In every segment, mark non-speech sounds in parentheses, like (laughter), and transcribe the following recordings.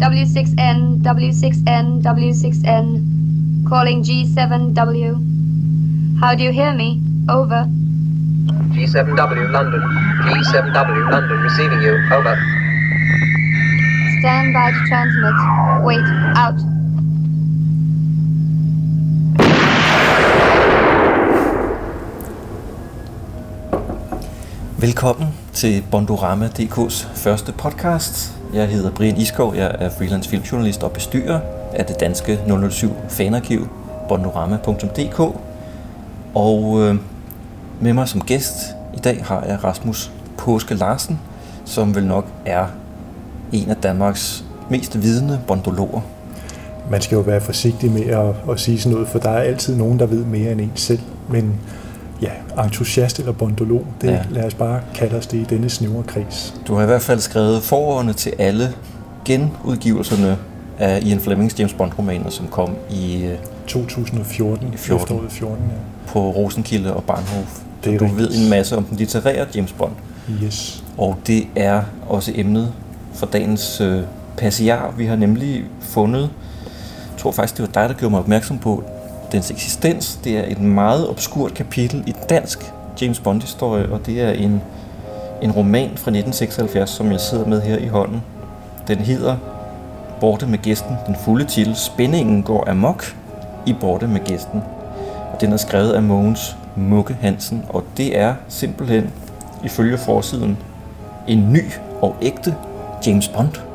W6N, W6N, W6N. Calling G7W. How do you hear me? Over. G7W London. G7W London receiving you. Over. Stand by to transmit. Wait, out. Velkommen til Bondorama.dk's første podcast. Jeg hedder Brian Iskov, jeg er freelance filmjournalist og bestyrer af det danske 007 fanarkiv bondorama.dk. Og øh, med mig som gæst i dag har jeg Rasmus Påske Larsen, som vel nok er en af Danmarks mest vidende bondologer. Man skal jo være forsigtig med at, at sige sådan noget, for der er altid nogen, der ved mere end en selv. Men ja, entusiast eller bondolog, det Ja. lad os bare kalde os det i denne snævre kreds. Du har i hvert fald skrevet forordene til alle genudgivelserne af Ian Flemings James Bond-romaner, som kom i, øh, 2014, I 14. efteråret 14, ja. på Rosenkilde og Barnhof. Det er du rigtigt. ved en masse om den litterære James Bond. Yes. Og det er også emnet for dagens øh, passiar. Vi har nemlig fundet, jeg tror faktisk, det var dig, der gjorde mig opmærksom på dens eksistens. Det er et meget obskurt kapitel i dansk James Bond-historie, og det er en, en roman fra 1976, som jeg sidder med her i hånden. Den hedder Borte med gæsten, den fulde titel. Spændingen går amok i Borte med gæsten. Og den er skrevet af Mogens Mugge Hansen, og det er simpelthen, ifølge forsiden, en ny og ægte James Bond.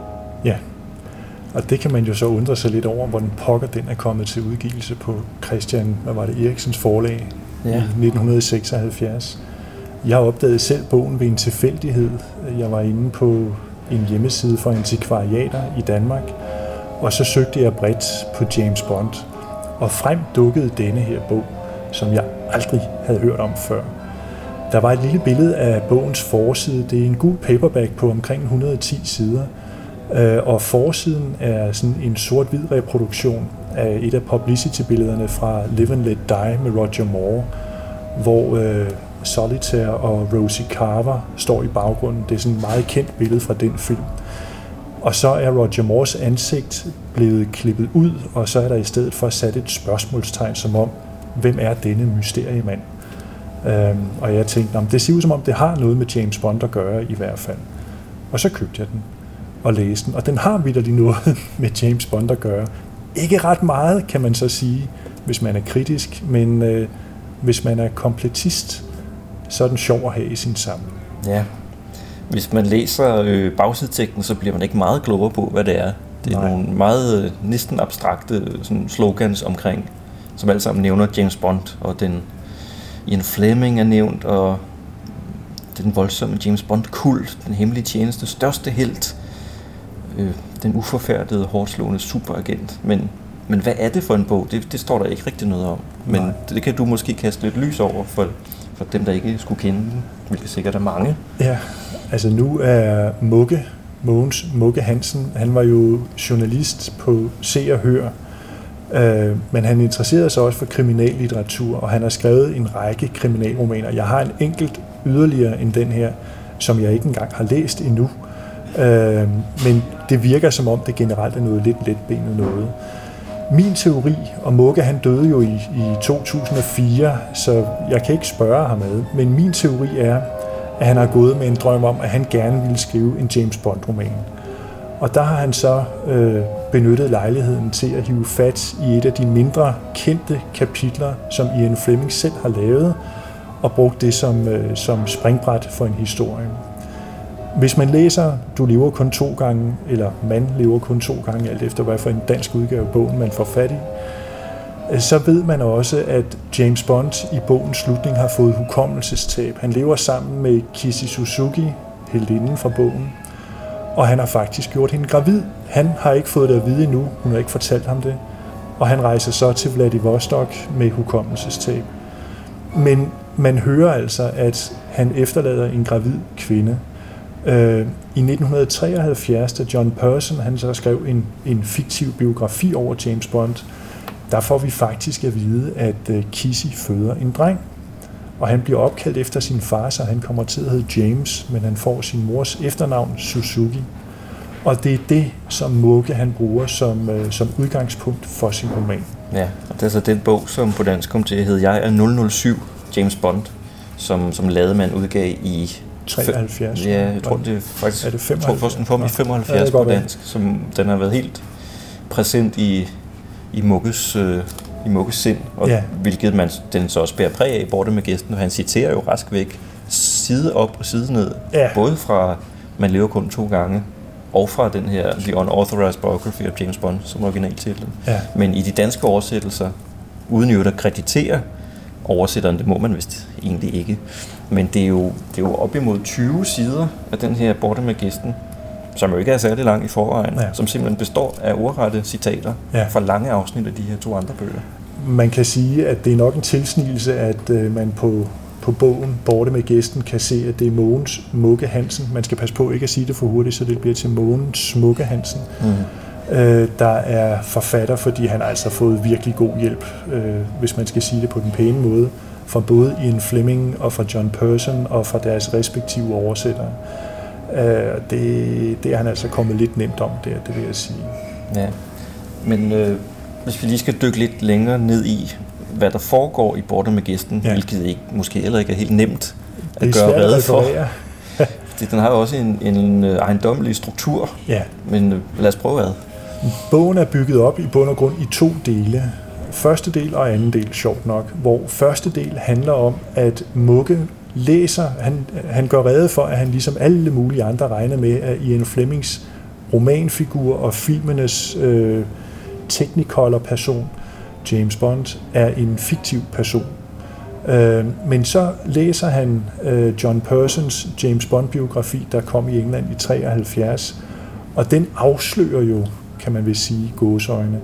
Og det kan man jo så undre sig lidt over, hvordan pokker den er kommet til udgivelse på Christian, hvad var det, Eriksens forlag Ja. i 1976. Jeg opdagede selv bogen ved en tilfældighed. Jeg var inde på en hjemmeside for antikvariater i Danmark, og så søgte jeg bredt på James Bond, og frem dukkede denne her bog, som jeg aldrig havde hørt om før. Der var et lille billede af bogens forside. Det er en gul paperback på omkring 110 sider, øh, og forsiden er sådan en sort-hvid reproduktion af et af publicity-billederne fra Live and Let Die med Roger Moore, hvor øh, Solitaire og Rosie Carver står i baggrunden. Det er sådan et meget kendt billede fra den film. Og så er Roger Moores ansigt blevet klippet ud, og så er der i stedet for sat et spørgsmålstegn som om, hvem er denne mysteriemand? Øhm, og jeg tænkte, det ser ud som om, det har noget med James Bond at gøre i hvert fald. Og så købte jeg den og læste den, og den har vidderlig noget (laughs) med James Bond at gøre. Ikke ret meget, kan man så sige, hvis man er kritisk, men øh, hvis man er kompletist, så er den sjov at have i sin samling. Ja. Hvis man læser øh, bagsideteksten, så bliver man ikke meget klogere på, hvad det er. Det er Nej. nogle meget øh, næsten abstrakte sådan, slogans omkring, som alle sammen nævner James Bond, og den Ian Fleming er nævnt, og den voldsomme James Bond-kult, den hemmelige tjeneste, største helt, øh, den uforfærdede, hårdslående superagent. Men, men hvad er det for en bog? Det, det står der ikke rigtig noget om. Men Nej. det, kan du måske kaste lidt lys over for, for dem, der ikke skulle kende den, hvilket sikkert er mange. Ja, altså nu er Mugge, Mogens Mugge Hansen, han var jo journalist på Se og Hør, øh, men han interesserede sig også for kriminallitteratur, og han har skrevet en række kriminalromaner. Jeg har en enkelt yderligere end den her, som jeg ikke engang har læst endnu, øh, men det virker som om, det generelt er noget lidt letbenet noget. Min teori, og Mugge han døde jo i, i 2004, så jeg kan ikke spørge ham ad, men min teori er, at han har gået med en drøm om, at han gerne ville skrive en James Bond-roman. Og der har han så øh, benyttet lejligheden til at hive fat i et af de mindre kendte kapitler, som Ian Fleming selv har lavet, og brugt det som, øh, som springbræt for en historie. Hvis man læser Du lever kun to gange, eller Man lever kun to gange, alt efter hvad for en dansk udgave af bogen man får fat i, øh, så ved man også, at James Bond i bogens slutning har fået hukommelsestab. Han lever sammen med Kissy Suzuki, heldinden fra bogen, og han har faktisk gjort hende gravid. Han har ikke fået det at vide endnu, hun har ikke fortalt ham det, og han rejser så til Vladivostok med hukommelsestab. Men man hører altså, at han efterlader en gravid kvinde. Øh, I 1973, da John Person han så skrev en, en fiktiv biografi over James Bond, der får vi faktisk at vide, at øh, Kissy føder en dreng. Og han bliver opkaldt efter sin far, så han kommer til at hedde James, men han får sin mors efternavn Suzuki. Og det er det, som Mugge han bruger som, øh, som udgangspunkt for sin roman. Ja, og det er så den bog, som på dansk kom til at hedde Jeg er 007, James Bond, som, som Lademand udgav i 73. Ja, jeg tror, det er faktisk... Er det 75? Jeg tror først, den kom i Ja, 75 det kan på dansk, som den har været helt præsent i, i Mugges, øh, i Mugges sind, og Ja. hvilket man, den så også bærer præg af i Borte med gæsten, og han citerer jo rask væk side op og side ned, Ja. både fra Man lever kun to gange, og fra den her The Unauthorized Biography of James Bond, som originaltitlen. Ja. Men i de danske oversættelser, uden jo at kreditere oversætteren, det må man vist egentlig ikke. Men det er jo, det er jo op imod 20 sider af den her Borte med gæsten, som jo ikke er særlig lang i forvejen, Ja. som simpelthen består af ordrette citater Ja. fra lange afsnit af de her to andre bøger. Man kan sige, at det er nok en tilsnigelse, at øh, man på, på bogen Borte med gæsten kan se, at det er Mogens Mugge Hansen. Man skal passe på ikke at sige det for hurtigt, så det bliver til Mogens Smugge Hansen. Mm. øh, der er forfatter, fordi han har altså fået virkelig god hjælp, øh, hvis man skal sige det på den pæne måde, fra både Ian Fleming og fra John Person og fra deres respektive oversættere. Øh, det, det er han altså kommet lidt nemt om der, det vil jeg sige. Ja. Men øh, hvis vi lige skal dykke lidt længere ned i, hvad der foregår i Borte med gæsten, Ja. hvilket ikke, måske heller ikke er helt nemt at Det er gøre rede at for. Fordi (laughs) den har jo også en, en øh, ejendommelig struktur, Ja. men øh, lad os prøve ad. Bogen er bygget op i bund og grund i to dele. Første del og anden del, sjovt nok, hvor første del handler om, at Mugge læser, han, han gør rede for, at han ligesom alle mulige andre regner med, at Ian Flemings romanfigur og filmenes øh, technicolor-person, James Bond, er en fiktiv person. Øh, men så læser han øh, John Persons James Bond-biografi, der kom i England i 73, og den afslører jo, kan man vel sige, gåsøjne,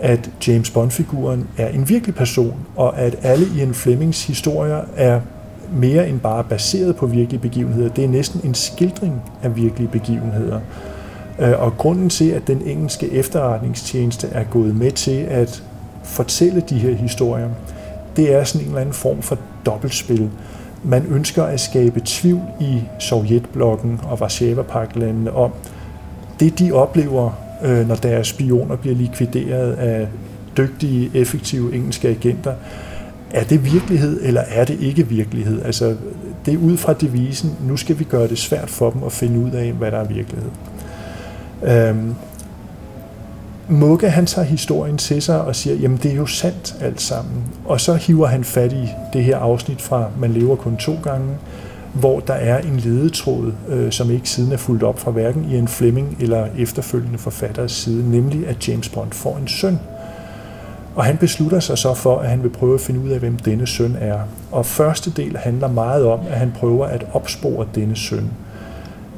at James Bond-figuren er en virkelig person, og at alle Ian Flemings historier er mere end bare baseret på virkelige begivenheder. Det er næsten en skildring af virkelige begivenheder. Øh, og grunden til, at den engelske efterretningstjeneste er gået med til at fortælle de her historier, det er sådan en eller anden form for dobbeltspil. Man ønsker at skabe tvivl i Sovjetblokken og Varsava-paktlandene om, det de oplever, øh, når deres spioner bliver likvideret af dygtige, effektive engelske agenter, er det virkelighed, eller er det ikke virkelighed? Altså, det er ud fra devisen, nu skal vi gøre det svært for dem at finde ud af, hvad der er virkelighed. Øhm, Mugge, han tager historien til sig og siger, jamen det er jo sandt alt sammen. Og så hiver han fat i det her afsnit fra Man lever kun to gange, hvor der er en ledetråd, øh, som ikke siden er fuldt op fra hverken Ian Fleming eller efterfølgende forfatteres side, nemlig at James Bond får en søn. Og han beslutter sig så for, at han vil prøve at finde ud af, hvem denne søn er. Og første del handler meget om, at han prøver at opspore denne søn.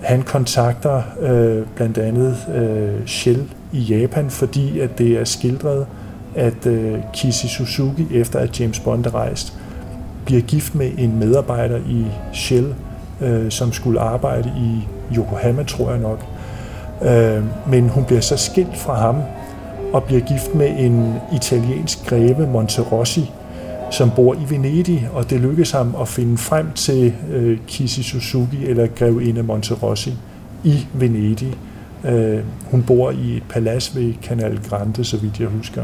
Han kontakter øh, blandt andet øh, Shell i Japan, fordi at det er skildret, at øh, Kishi Suzuki, efter at James Bond er rejst, bliver gift med en medarbejder i Shell, øh, som skulle arbejde i Yokohama, tror jeg nok. Øh, men hun bliver så skilt fra ham og bliver gift med en italiensk greve, Monterossi, som bor i Venedig, og det lykkes ham at finde frem til øh, Kishi Suzuki eller grevinde Monterossi i Venedig. Øh, hun bor i et palads ved Canal Grande, så vidt jeg husker.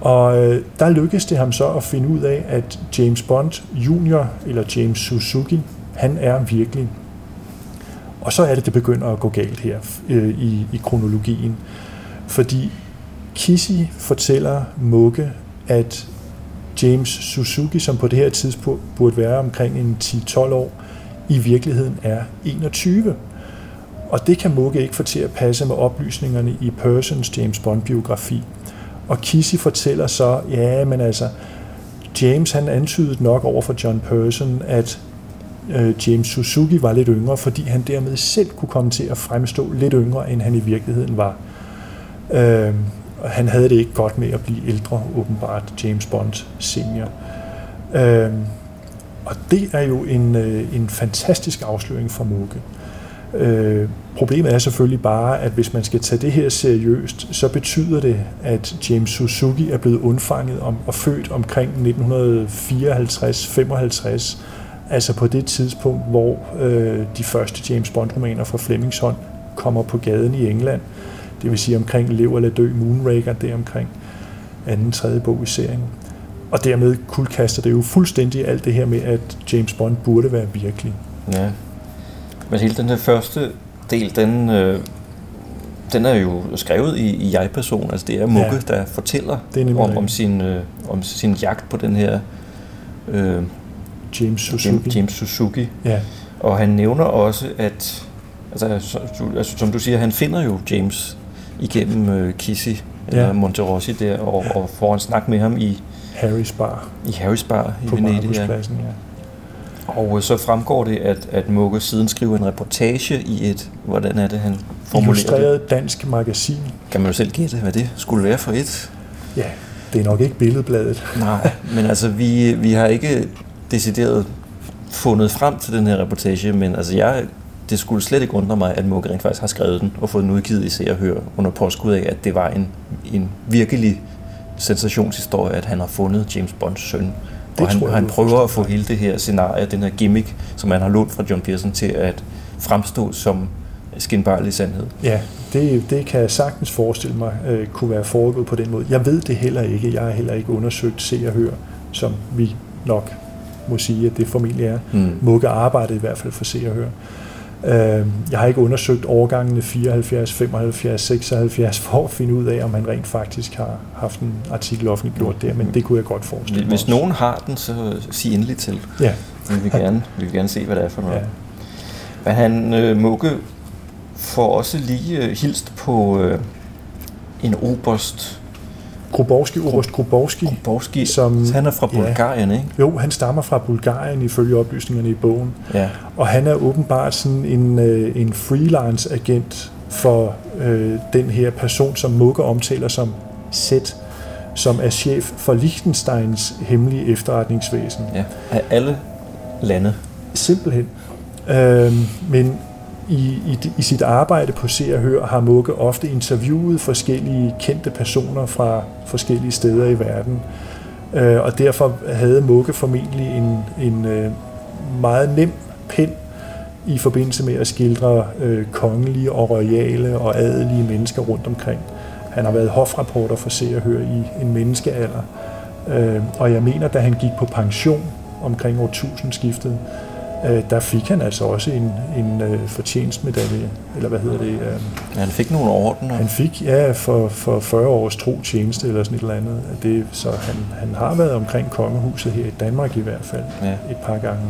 Og øh, der lykkedes det ham så at finde ud af, at James Bond Junior, eller James Suzuki, han er virkelig. Og så er det, det begynder at gå galt her øh, i, i kronologien. Fordi Kishi fortæller Mugge, at James Suzuki, som på det her tidspunkt burde være omkring en 10-12 år, i virkeligheden er 21. Og det kan Mugge ikke få til at passe med oplysningerne i Persons James Bond-biografi. Og Kissy fortæller så, ja, men altså, James han antydede nok over for John Person, at øh, James Suzuki var lidt yngre, fordi han dermed selv kunne komme til at fremstå lidt yngre, end han i virkeligheden var. Øh, og han havde det ikke godt med at blive ældre, åbenbart, James Bond senior. Øh, og det er jo en, øh, en fantastisk afsløring for Mugge. Øh, problemet er selvfølgelig bare, at hvis man skal tage det her seriøst, så betyder det, at James Suzuki er blevet undfanget om, og født omkring 1954-55, altså på det tidspunkt, hvor øh, de første James Bond-romaner fra Flemings hånd kommer på gaden i England. Det vil sige omkring Lev eller Dø, Moonraker, det er omkring anden, tredje bog i serien. Og dermed kuldkaster det jo fuldstændig alt det her med, at James Bond burde være virkelig. Ja. Men hele den her første del, den, øh, den er jo skrevet i, i jeg-person. Altså det er Mugge, Ja. der fortæller er om, om, sin, øh, om sin jagt på den her øh, James Suzuki. James, Suzuki. Ja, Og han nævner også, at altså, så- du- altså, som du siger, han finder jo James igennem øh, Kissy, eller Ja. Monterossi der, og, og får en snak med ham i, Harrys bar i Harrys Bar i på Venedig. Ja. Ja. Og øh, så fremgår det, at, at Mugge siden skriver en reportage i et, hvordan er det, han formulerer det? Illustreret dansk magasin. Kan man jo selv gætte, hvad det skulle være for et. Ja, det er nok ikke billedbladet. (laughs) Nej, men altså, vi, vi har ikke decideret fundet frem til den her reportage, men altså, jeg, det skulle slet ikke undre mig, at Mugge rent faktisk har skrevet den og fået den udgivet i Se og Hør under påskud af, at det var en, en virkelig sensationshistorie, at han har fundet James Bonds søn. Det og han, jeg, han er prøver at få hele det her scenarie, den her gimmick, som han har lånt fra John Pearson til at fremstå som skinbarlig sandhed. Ja, det, det kan jeg sagtens forestille mig øh, kunne være foregået på den måde. Jeg ved det heller ikke. Jeg har heller ikke undersøgt Se og Hør, som vi nok må sige, at det formentlig er. Mm. Mugge arbejdede i hvert fald for Se og Hør. Øh, jeg har ikke undersøgt årgangene 74, 75, 76 for at finde ud af, om han rent faktisk har haft en artikel offentliggjort der, men det kunne jeg godt forestille mig. Hvis også. nogen har den, så sig endelig til. Ja, Vi vil gerne, vi vil gerne se, hvad det er for noget. (laughs) ja. Men han, øh, Mugge, får også lige øh, hilst på øh, en oberst, Grubowski, Oberst Grubowski, Borski, Som- han er fra ja. Bulgarien, ikke? jo, han stammer fra Bulgarien ifølge oplysningerne i bogen. Ja. Og han er åbenbart sådan en, øh, en freelance-agent for øh, den her person, som Mugge omtaler som Set, som er chef for Liechtensteins hemmelige efterretningsvæsen. ja. Af alle lande. Simpelthen. Øh, men i, i, i sit arbejde på Se og Hør har Mugge ofte interviewet forskellige kendte personer fra forskellige steder i verden. Øh, og derfor havde Mugge formentlig en, en øh, meget nem pen i forbindelse med at skildre øh, kongelige og royale og adelige mennesker rundt omkring. Han har været hofrapporter for Se og Hør i en menneskealder. Øh, og jeg mener, da han gik på pension omkring årtusindskiftet, øh, der fik han altså også en, en øh, fortjenstmedalje, eller hvad hedder det? Øh, Ja, han fik nogle ordener. han fik, ja, for, for 40 års tro tjeneste eller sådan et eller andet. Det, så han, han har været omkring kongehuset her i Danmark i hvert fald Ja. et par gange.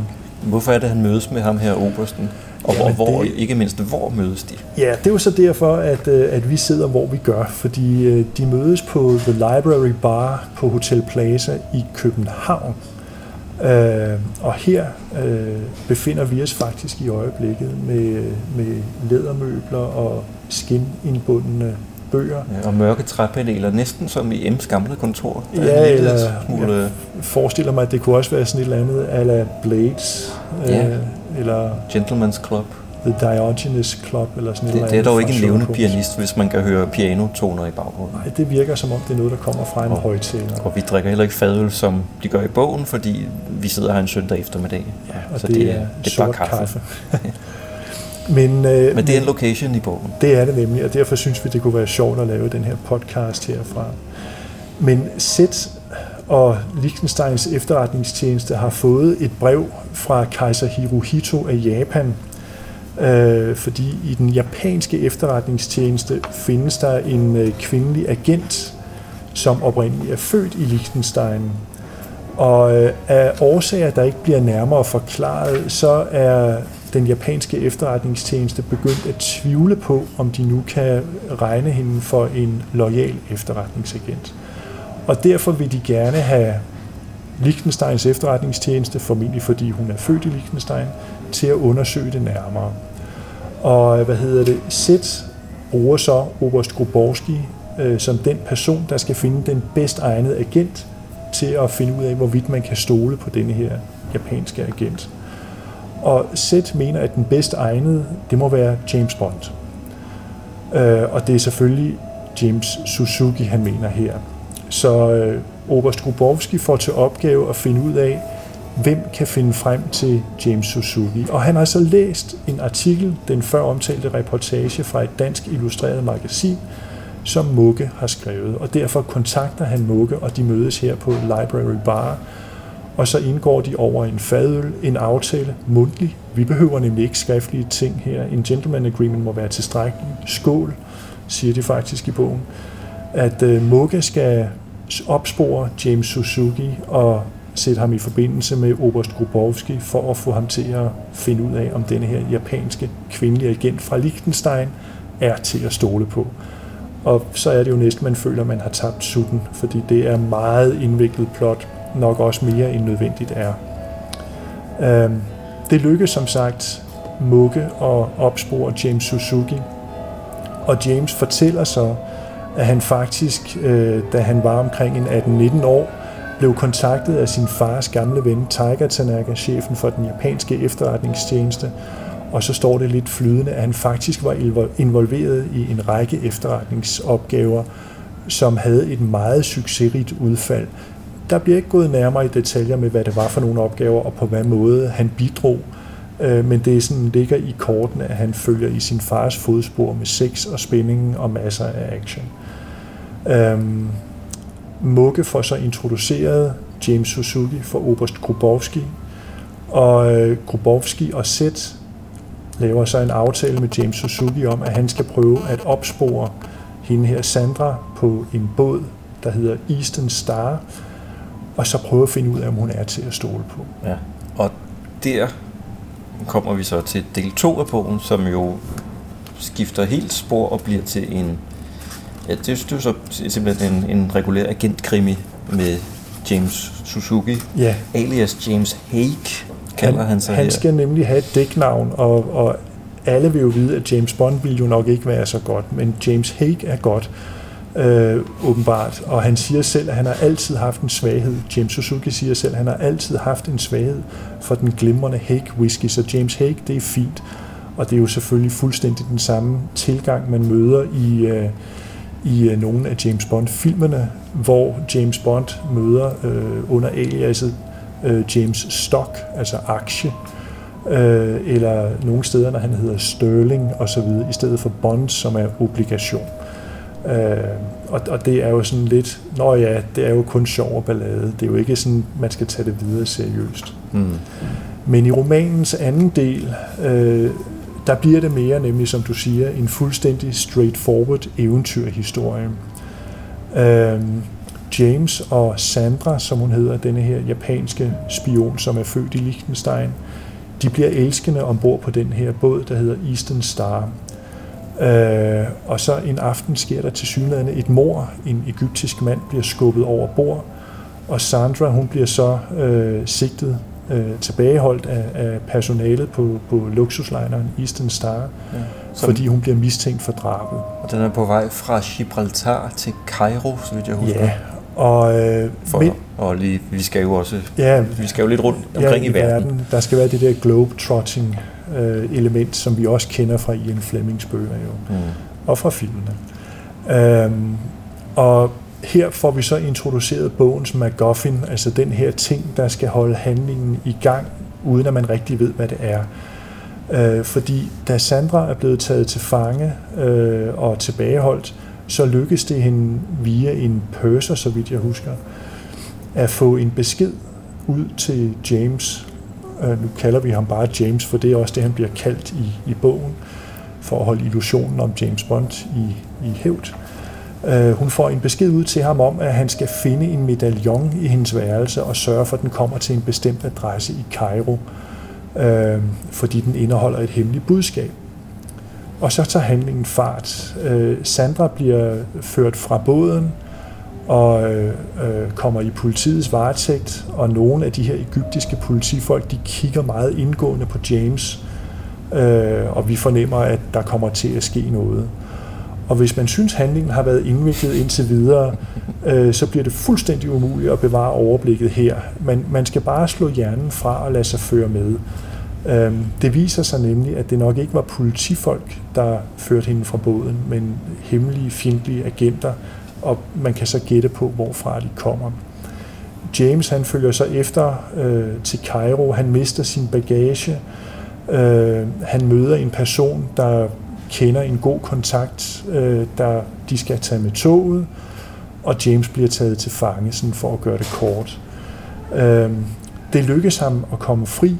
Hvorfor er det, han mødes med ham her, obersten? Og Jamen, hvor, hvor, det- ikke mindst, hvor mødes de? Ja, det er jo så derfor, at, øh, at vi sidder, hvor vi gør, fordi øh, de mødes på The Library Bar på Hotel Plaza i København. Øh, og her øh, befinder vi os faktisk i øjeblikket med, med lædermøbler og skinindbundne bøger. Ja, og mørke træpaneler, næsten som i M's gamle kontor. Ja, eller- smule, Jeg forestiller mig, at det kunne også være sådan et eller andet a la Blades, Ja. øh, eller Gentleman's Club. The Diogenes Club, eller sådan et eller Det, det er dog ikke en levende pianist, hvis man kan høre pianotoner i baggrunden. Nej, det virker som om, det er noget, der kommer fra en Og- højtaler. Og vi drikker heller ikke fadøl, som de gør i bogen, fordi vi sidder her en søndag eftermiddag. Ja, og så det, det er, er- det er bare sort kaffe. kaffe. (laughs) men, øh, Men det er en location i bogen. det er det nemlig, og derfor synes vi, det kunne være sjovt at lave den her podcast herfra. Men Sæt og Liechtensteins efterretningstjeneste har fået et brev fra kejser Hirohito af Japan, øh, fordi i den japanske efterretningstjeneste findes der en øh, kvindelig agent, som oprindeligt er født i Liechtenstein. Og øh, af årsager, der ikke bliver nærmere forklaret, så er den japanske efterretningstjeneste begyndt at tvivle på, om de nu kan regne hende for en lojal efterretningsagent. Og derfor vil de gerne have Liechtensteins efterretningstjeneste, formentlig fordi hun er født i Liechtenstein, til at undersøge det nærmere. Og øh, hvad hedder det? Sæt bruger så Oberst Gruborski øh, som den person, der skal finde den bedst egnede agent til at finde ud af, hvorvidt man kan stole på denne her japanske agent. Og Sæt mener, at den bedst egnede, det må være James Bond. Øh, og det er selvfølgelig James Suzuki, han mener her. Så øh, Oberst Grubowski får til opgave at finde ud af, hvem kan finde frem til James Suzuki. Og han har så læst en artikel, den før omtalte reportage fra et dansk illustreret magasin, som Mugge har skrevet. Og derfor kontakter han Mugge, og de mødes her på Library Bar. Og så indgår de over en fadøl, en aftale, mundtlig. Vi behøver nemlig ikke skriftlige ting her. En gentleman agreement må være tilstrækkelig. Skål, siger de faktisk i bogen. At øh, uh, Mugge skal opspore James Suzuki og sætte ham i forbindelse med Oberst Grubowski for at få ham til at finde ud af, om denne her japanske kvindelige agent fra Liechtenstein er til at stole på. Og så er det jo næsten, man føler, man har tabt sutten, fordi det er meget indviklet plot, nok også mere end nødvendigt er. Øhm, det lykkes som sagt Mugge at opspore James Suzuki, og James fortæller så, at han faktisk, øh, da han var omkring en 18-19 år, blev kontaktet af sin fars gamle ven Tiger Tanaka, chefen for den japanske efterretningstjeneste, og så står det lidt flydende, at han faktisk var involveret i en række efterretningsopgaver, som havde et meget succesrigt udfald. Der bliver ikke gået nærmere i detaljer med, hvad det var for nogle opgaver, og på hvad måde han bidrog, øh, men det er sådan, ligger i kortene, at han følger i sin fars fodspor med sex og spændingen og masser af action. Øhm, Mugge får så introduceret James Suzuki for Oberst Grubowski, og øh, Grubowski og Seth laver så en aftale med James Suzuki om, at han skal prøve at opspore hende her Sandra på en båd, der hedder Eastern Star, og så prøve at finde ud af, om hun er til at stole på. Ja, og der kommer vi så til del 2 af bogen, som jo skifter helt spor og bliver til en Ja, det, det er jo så simpelthen en, en regulær agentkrimi med James Suzuki, ja. alias James Haig, kalder han, han sig Han her. skal nemlig have et dæknavn, og, og alle vil jo vide, at James Bond vil jo nok ikke være så godt, men James Haig er godt, øh, åbenbart. Og han siger selv, at han har altid haft en svaghed. James Suzuki siger selv, at han har altid haft en svaghed for den glimrende Haig whisky, så James Haig, det er fint. Og det er jo selvfølgelig fuldstændig den samme tilgang, man møder i... Øh, i øh, nogle af James Bond-filmene, hvor James Bond møder øh, under aliaset øh, James Stock, altså aktie, øh, eller nogle steder, når han hedder Sterling osv., i stedet for Bond, som er obligation. Øh, og, og det er jo sådan lidt, nå ja, det er jo kun sjov og ballade. Det er jo ikke sådan, man skal tage det videre seriøst. Mm. Men i romanens anden del, øh, der bliver det mere, nemlig som du siger, en fuldstændig straightforward eventyrhistorie. Øhm, James og Sandra, som hun hedder, denne her japanske spion, som er født i Liechtenstein, de bliver elskende ombord på den her båd, der hedder Eastern Star. Øh, og så en aften sker der til synligheden et mor. En egyptisk mand bliver skubbet over bord, og Sandra hun bliver så øh, sigtet øh, tilbageholdt af, af personalet på, på luksuslineren Eastern Star, ja. fordi hun bliver mistænkt for drabet. Og den er på vej fra Gibraltar til Cairo, så vidt jeg husker. Ja, og, øh, for, men, og lige, vi skal jo også ja, vi skal jo lidt rundt omkring ja, i, i verden. verden. Der skal være det der globe-trotting øh, element, som vi også kender fra Ian Flemings bøger jo, mm. og fra filmene. Øhm, og her får vi så introduceret bogens MacGuffin, altså den her ting, der skal holde handlingen i gang, uden at man rigtig ved, hvad det er. Øh, fordi da Sandra er blevet taget til fange øh, og tilbageholdt, så lykkes det hende via en purser, så vidt jeg husker, at få en besked ud til James. Øh, nu kalder vi ham bare James, for det er også det, han bliver kaldt i, i bogen, for at holde illusionen om James Bond i, i hævd. Øh, Øh, hun får en besked ud til ham om, at han skal finde en medaljon i hendes værelse og sørge for, at den kommer til en bestemt adresse i Cairo, øh, fordi den indeholder et hemmeligt budskab. Og så tager handlingen fart. Øh, Sandra bliver ført fra båden og øh, øh kommer i politiets varetægt, og nogle af de her egyptiske politifolk, de kigger meget indgående på James, øh, og vi fornemmer, at der kommer til at ske noget. Og hvis man synes, handlingen har været indviklet indtil videre, øh, så bliver det fuldstændig umuligt at bevare overblikket her. Man, man skal bare slå hjernen fra og lade sig føre med. Øh, det viser sig nemlig, at det nok ikke var politifolk, der førte hende fra båden, men hemmelige, fjendtlige agenter, og man kan så gætte på, hvorfra de kommer. James han følger så efter øh, til Cairo. Han mister sin bagage. Øh, han møder en person, der kender en god kontakt, øh, der de skal tage med toget, og James bliver taget til fange, sådan for at gøre det kort. Øh, det lykkes ham at komme fri,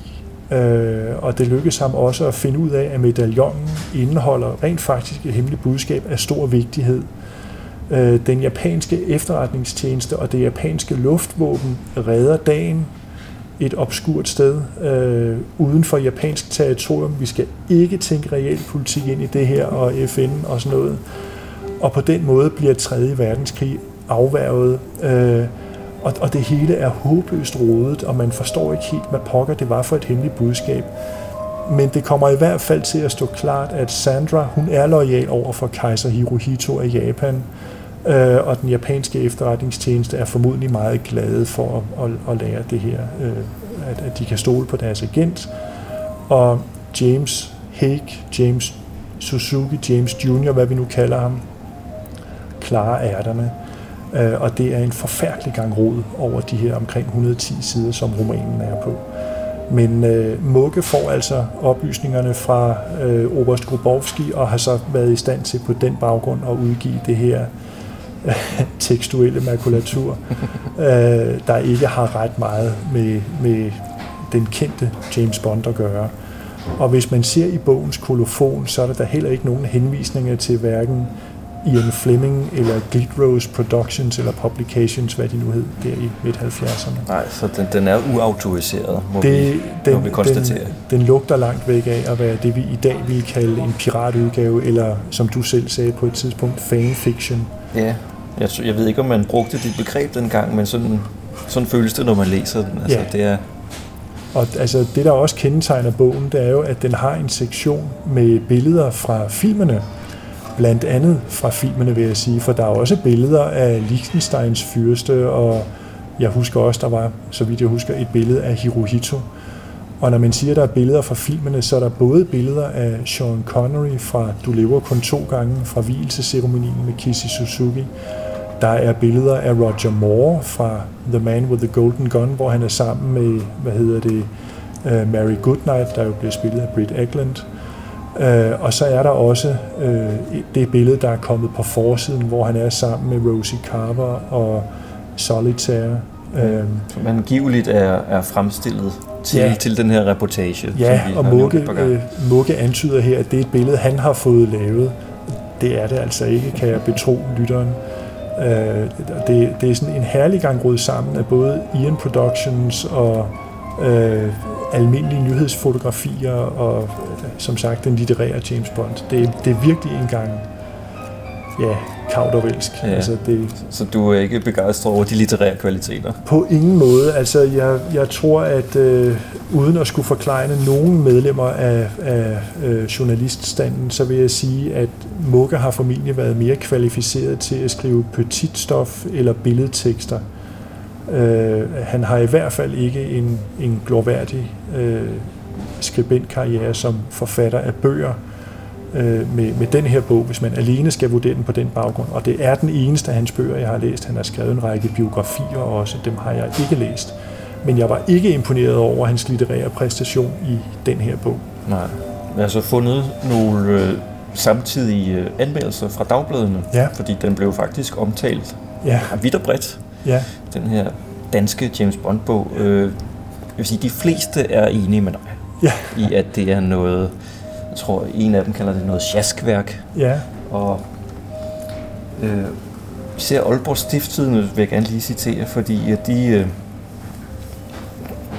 øh, og det lykkes ham også at finde ud af, at medaljongen indeholder rent faktisk et hemmeligt budskab af stor vigtighed. Øh, den japanske efterretningstjeneste og det japanske luftvåben redder dagen et obskurt sted øh, uden for japansk territorium. Vi skal ikke tænke realpolitik ind i det her og FN og sådan noget. Og på den måde bliver 3. verdenskrig afværget. Øh, og, og det hele er håbløst rodet, og man forstår ikke helt, hvad pokker det var for et hemmeligt budskab. Men det kommer i hvert fald til at stå klart, at Sandra hun er lojal over for kejser Hirohito af Japan, øh, Øh, og den japanske efterretningstjeneste er formodentlig meget glade for at, at, at lære det her, øh, at, at de kan stole på deres agent. Og James Hake, James Suzuki, James Jr., hvad vi nu kalder ham, klarer ærterne. Øh, og det er en forfærdelig gang rod over de her omkring 110 sider, som romanen er på. Men øh, Mugge får altså oplysningerne fra øh, Oberst Grubowski og har så været i stand til på den baggrund at udgive det her (laughs) tekstuelle makulatur, (laughs) øh, der ikke har ret meget med, med den kendte James Bond at gøre. Og hvis man ser i bogens kolofon, så er der da heller ikke nogen henvisninger til hverken Ian Fleming eller Glidrose Productions eller Publications, hvad de nu hed, der i midt-70'erne. Nej, så den, den er uautoriseret, må, Det, vi, den, må vi konstatere. den, den lugter langt væk af at være det, vi i dag ville kalde en piratudgave, eller som du selv sagde på et tidspunkt, fanfiction. Ja, jeg, jeg ved ikke, om man brugte dit begreb dengang, men sådan, sådan føles det, når man læser den. Altså, Ja. det er, Og altså, det, der også kendetegner bogen, det er jo, at den har en sektion med billeder fra filmene. Blandt andet fra filmene, vil jeg sige, for der er også billeder af Liechtensteins fyrste, og jeg husker også, der var, så vidt jeg husker, et billede af Hirohito. Og når man siger, at der er billeder fra filmene, så er der både billeder af Sean Connery fra Du lever kun to gange, fra hvileseceremonien med Kissy Suzuki. Der er billeder af Roger Moore fra The Man with the Golden Gun, hvor han er sammen med, hvad hedder det, uh, Mary Goodnight, der jo bliver spillet af Britt Eklund. Uh, og så er der også uh, det billede, der er kommet på forsiden, hvor han er sammen med Rosie Carver og Solitaire. Uh, som angiveligt er, er fremstillet til, Ja. til den her reportage. Ja, og Mugge, øh, Mugge antyder her, at det er et billede, han har fået lavet. Det er det altså ikke, kan jeg betro lytteren. Øh, det, det er sådan en herlig gang rod sammen af både Ian Productions og øh, almindelige nyhedsfotografier og øh, som sagt den litterære James Bond. Det, det er virkelig en gang ja, kaudervelsk. Ja. Altså, det, Så du er ikke begejstret over de litterære kvaliteter? på ingen måde. Altså, jeg, jeg tror, at øh, uden at skulle forklare nogen medlemmer af, af øh, journaliststanden, så vil jeg sige, at Mugge har formentlig været mere kvalificeret til at skrive petitstof eller billedtekster. Øh, han har i hvert fald ikke en, en glorværdig øh, skribentkarriere som forfatter af bøger øh, med, med den her bog, hvis man alene skal vurdere den på den baggrund. Og det er den eneste af hans bøger, jeg har læst. Han har skrevet en række biografier også, dem har jeg ikke læst. Men jeg var ikke imponeret over hans litterære præstation i den her bog. Nej. Jeg har så fundet nogle øh, samtidige øh, anmeldelser fra dagbladene, Ja. fordi den blev faktisk omtalt Ja, vidt og bredt, ja, den her danske James Bond-bog. Øh, jeg vil sige, de fleste er enige med dig ja, i, at det er noget, tror, en af dem kalder det noget sjaskværk, ja, og øh, især Aalborg Stifttidende vil jeg gerne lige citere, fordi at de, øh,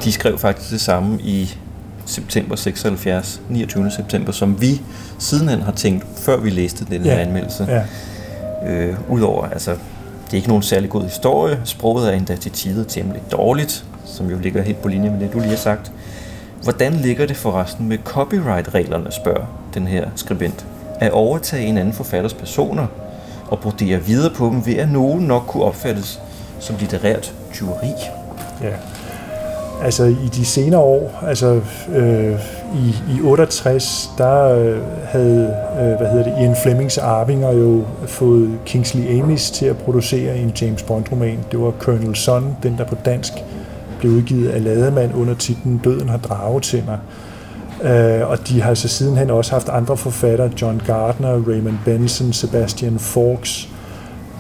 de skrev faktisk det samme i september 76, 29. september, som vi sidenhen har tænkt, før vi læste den her Ja. anmeldelse. ja, Øh, Udover, altså, det er ikke nogen særlig god historie. Sproget er endda til tider temmelig dårligt, som jo ligger helt på linje med det, du lige har sagt. Hvordan ligger det forresten med copyright-reglerne, spørger den her skribent. At overtage en anden forfatters personer og brodere videre på dem, ved at nogen nok kunne opfattes som litterært tyveri. ja. Altså i de senere år, altså øh, i, i 68, der øh, havde øh, hvad hedder det, Ian Flemings arvinger jo fået Kingsley Amis til at producere en James Bond-roman. Det var Colonel Son, den der på dansk blev udgivet af Lademann under titlen Døden har dragetænder. Øh, og de har så sidenhen også haft andre forfattere, John Gardner, Raymond Benson, Sebastian Fawkes,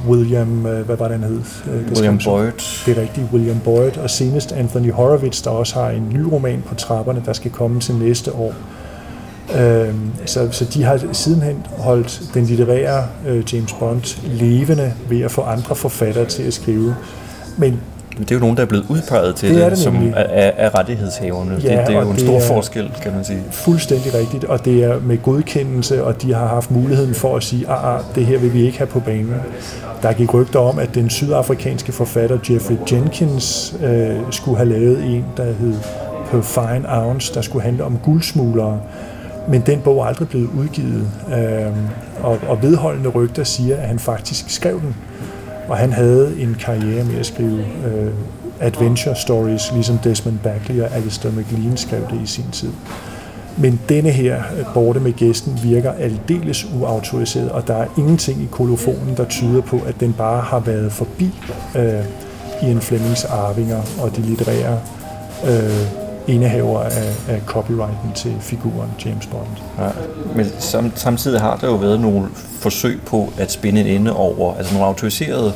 William, øh, hvad var det, han hed? Øh, William Boyd. Det er rigtigt, William Boyd, og senest Anthony Horowitz, der også har en ny roman på trapperne, der skal komme til næste år. Øhm, så, så de har sidenhen holdt den litterære øh, James Bond levende ved at få andre forfattere til at skrive. Men Men det er jo nogen, der er blevet udpeget til Det det, er det som nemlig. er, er, er rettighedshaverne. Ja, det, det er jo en stor er- forskel, kan man sige. fuldstændig rigtigt, og det er med godkendelse, og de har haft muligheden for at sige, ah, ah det her vil vi ikke have på banen. Der gik rygter om, at den sydafrikanske forfatter Jeffrey Jenkins øh, skulle have lavet en, der hed på Fine Ounce, der skulle handle om guldsmuglere. Men den bog er aldrig blevet udgivet, øh, og, og vedholdende rygter siger, at han faktisk skrev den. Og han havde en karriere med at skrive øh, adventure stories, ligesom Desmond Bagley og Alistair MacLean skrev det i sin tid. Men denne her øh, borte med gæsten virker aldeles uautoriseret, og der er ingenting i kolofonen, der tyder på, at den bare har været forbi øh, Ian Flemings arvinger og de litterære øh, indehaver af, af copyrighten til figuren James Bond. Ja. Men sam, samtidig har der jo været nogle forsøg på at spænde en ende over, altså nogle autoriserede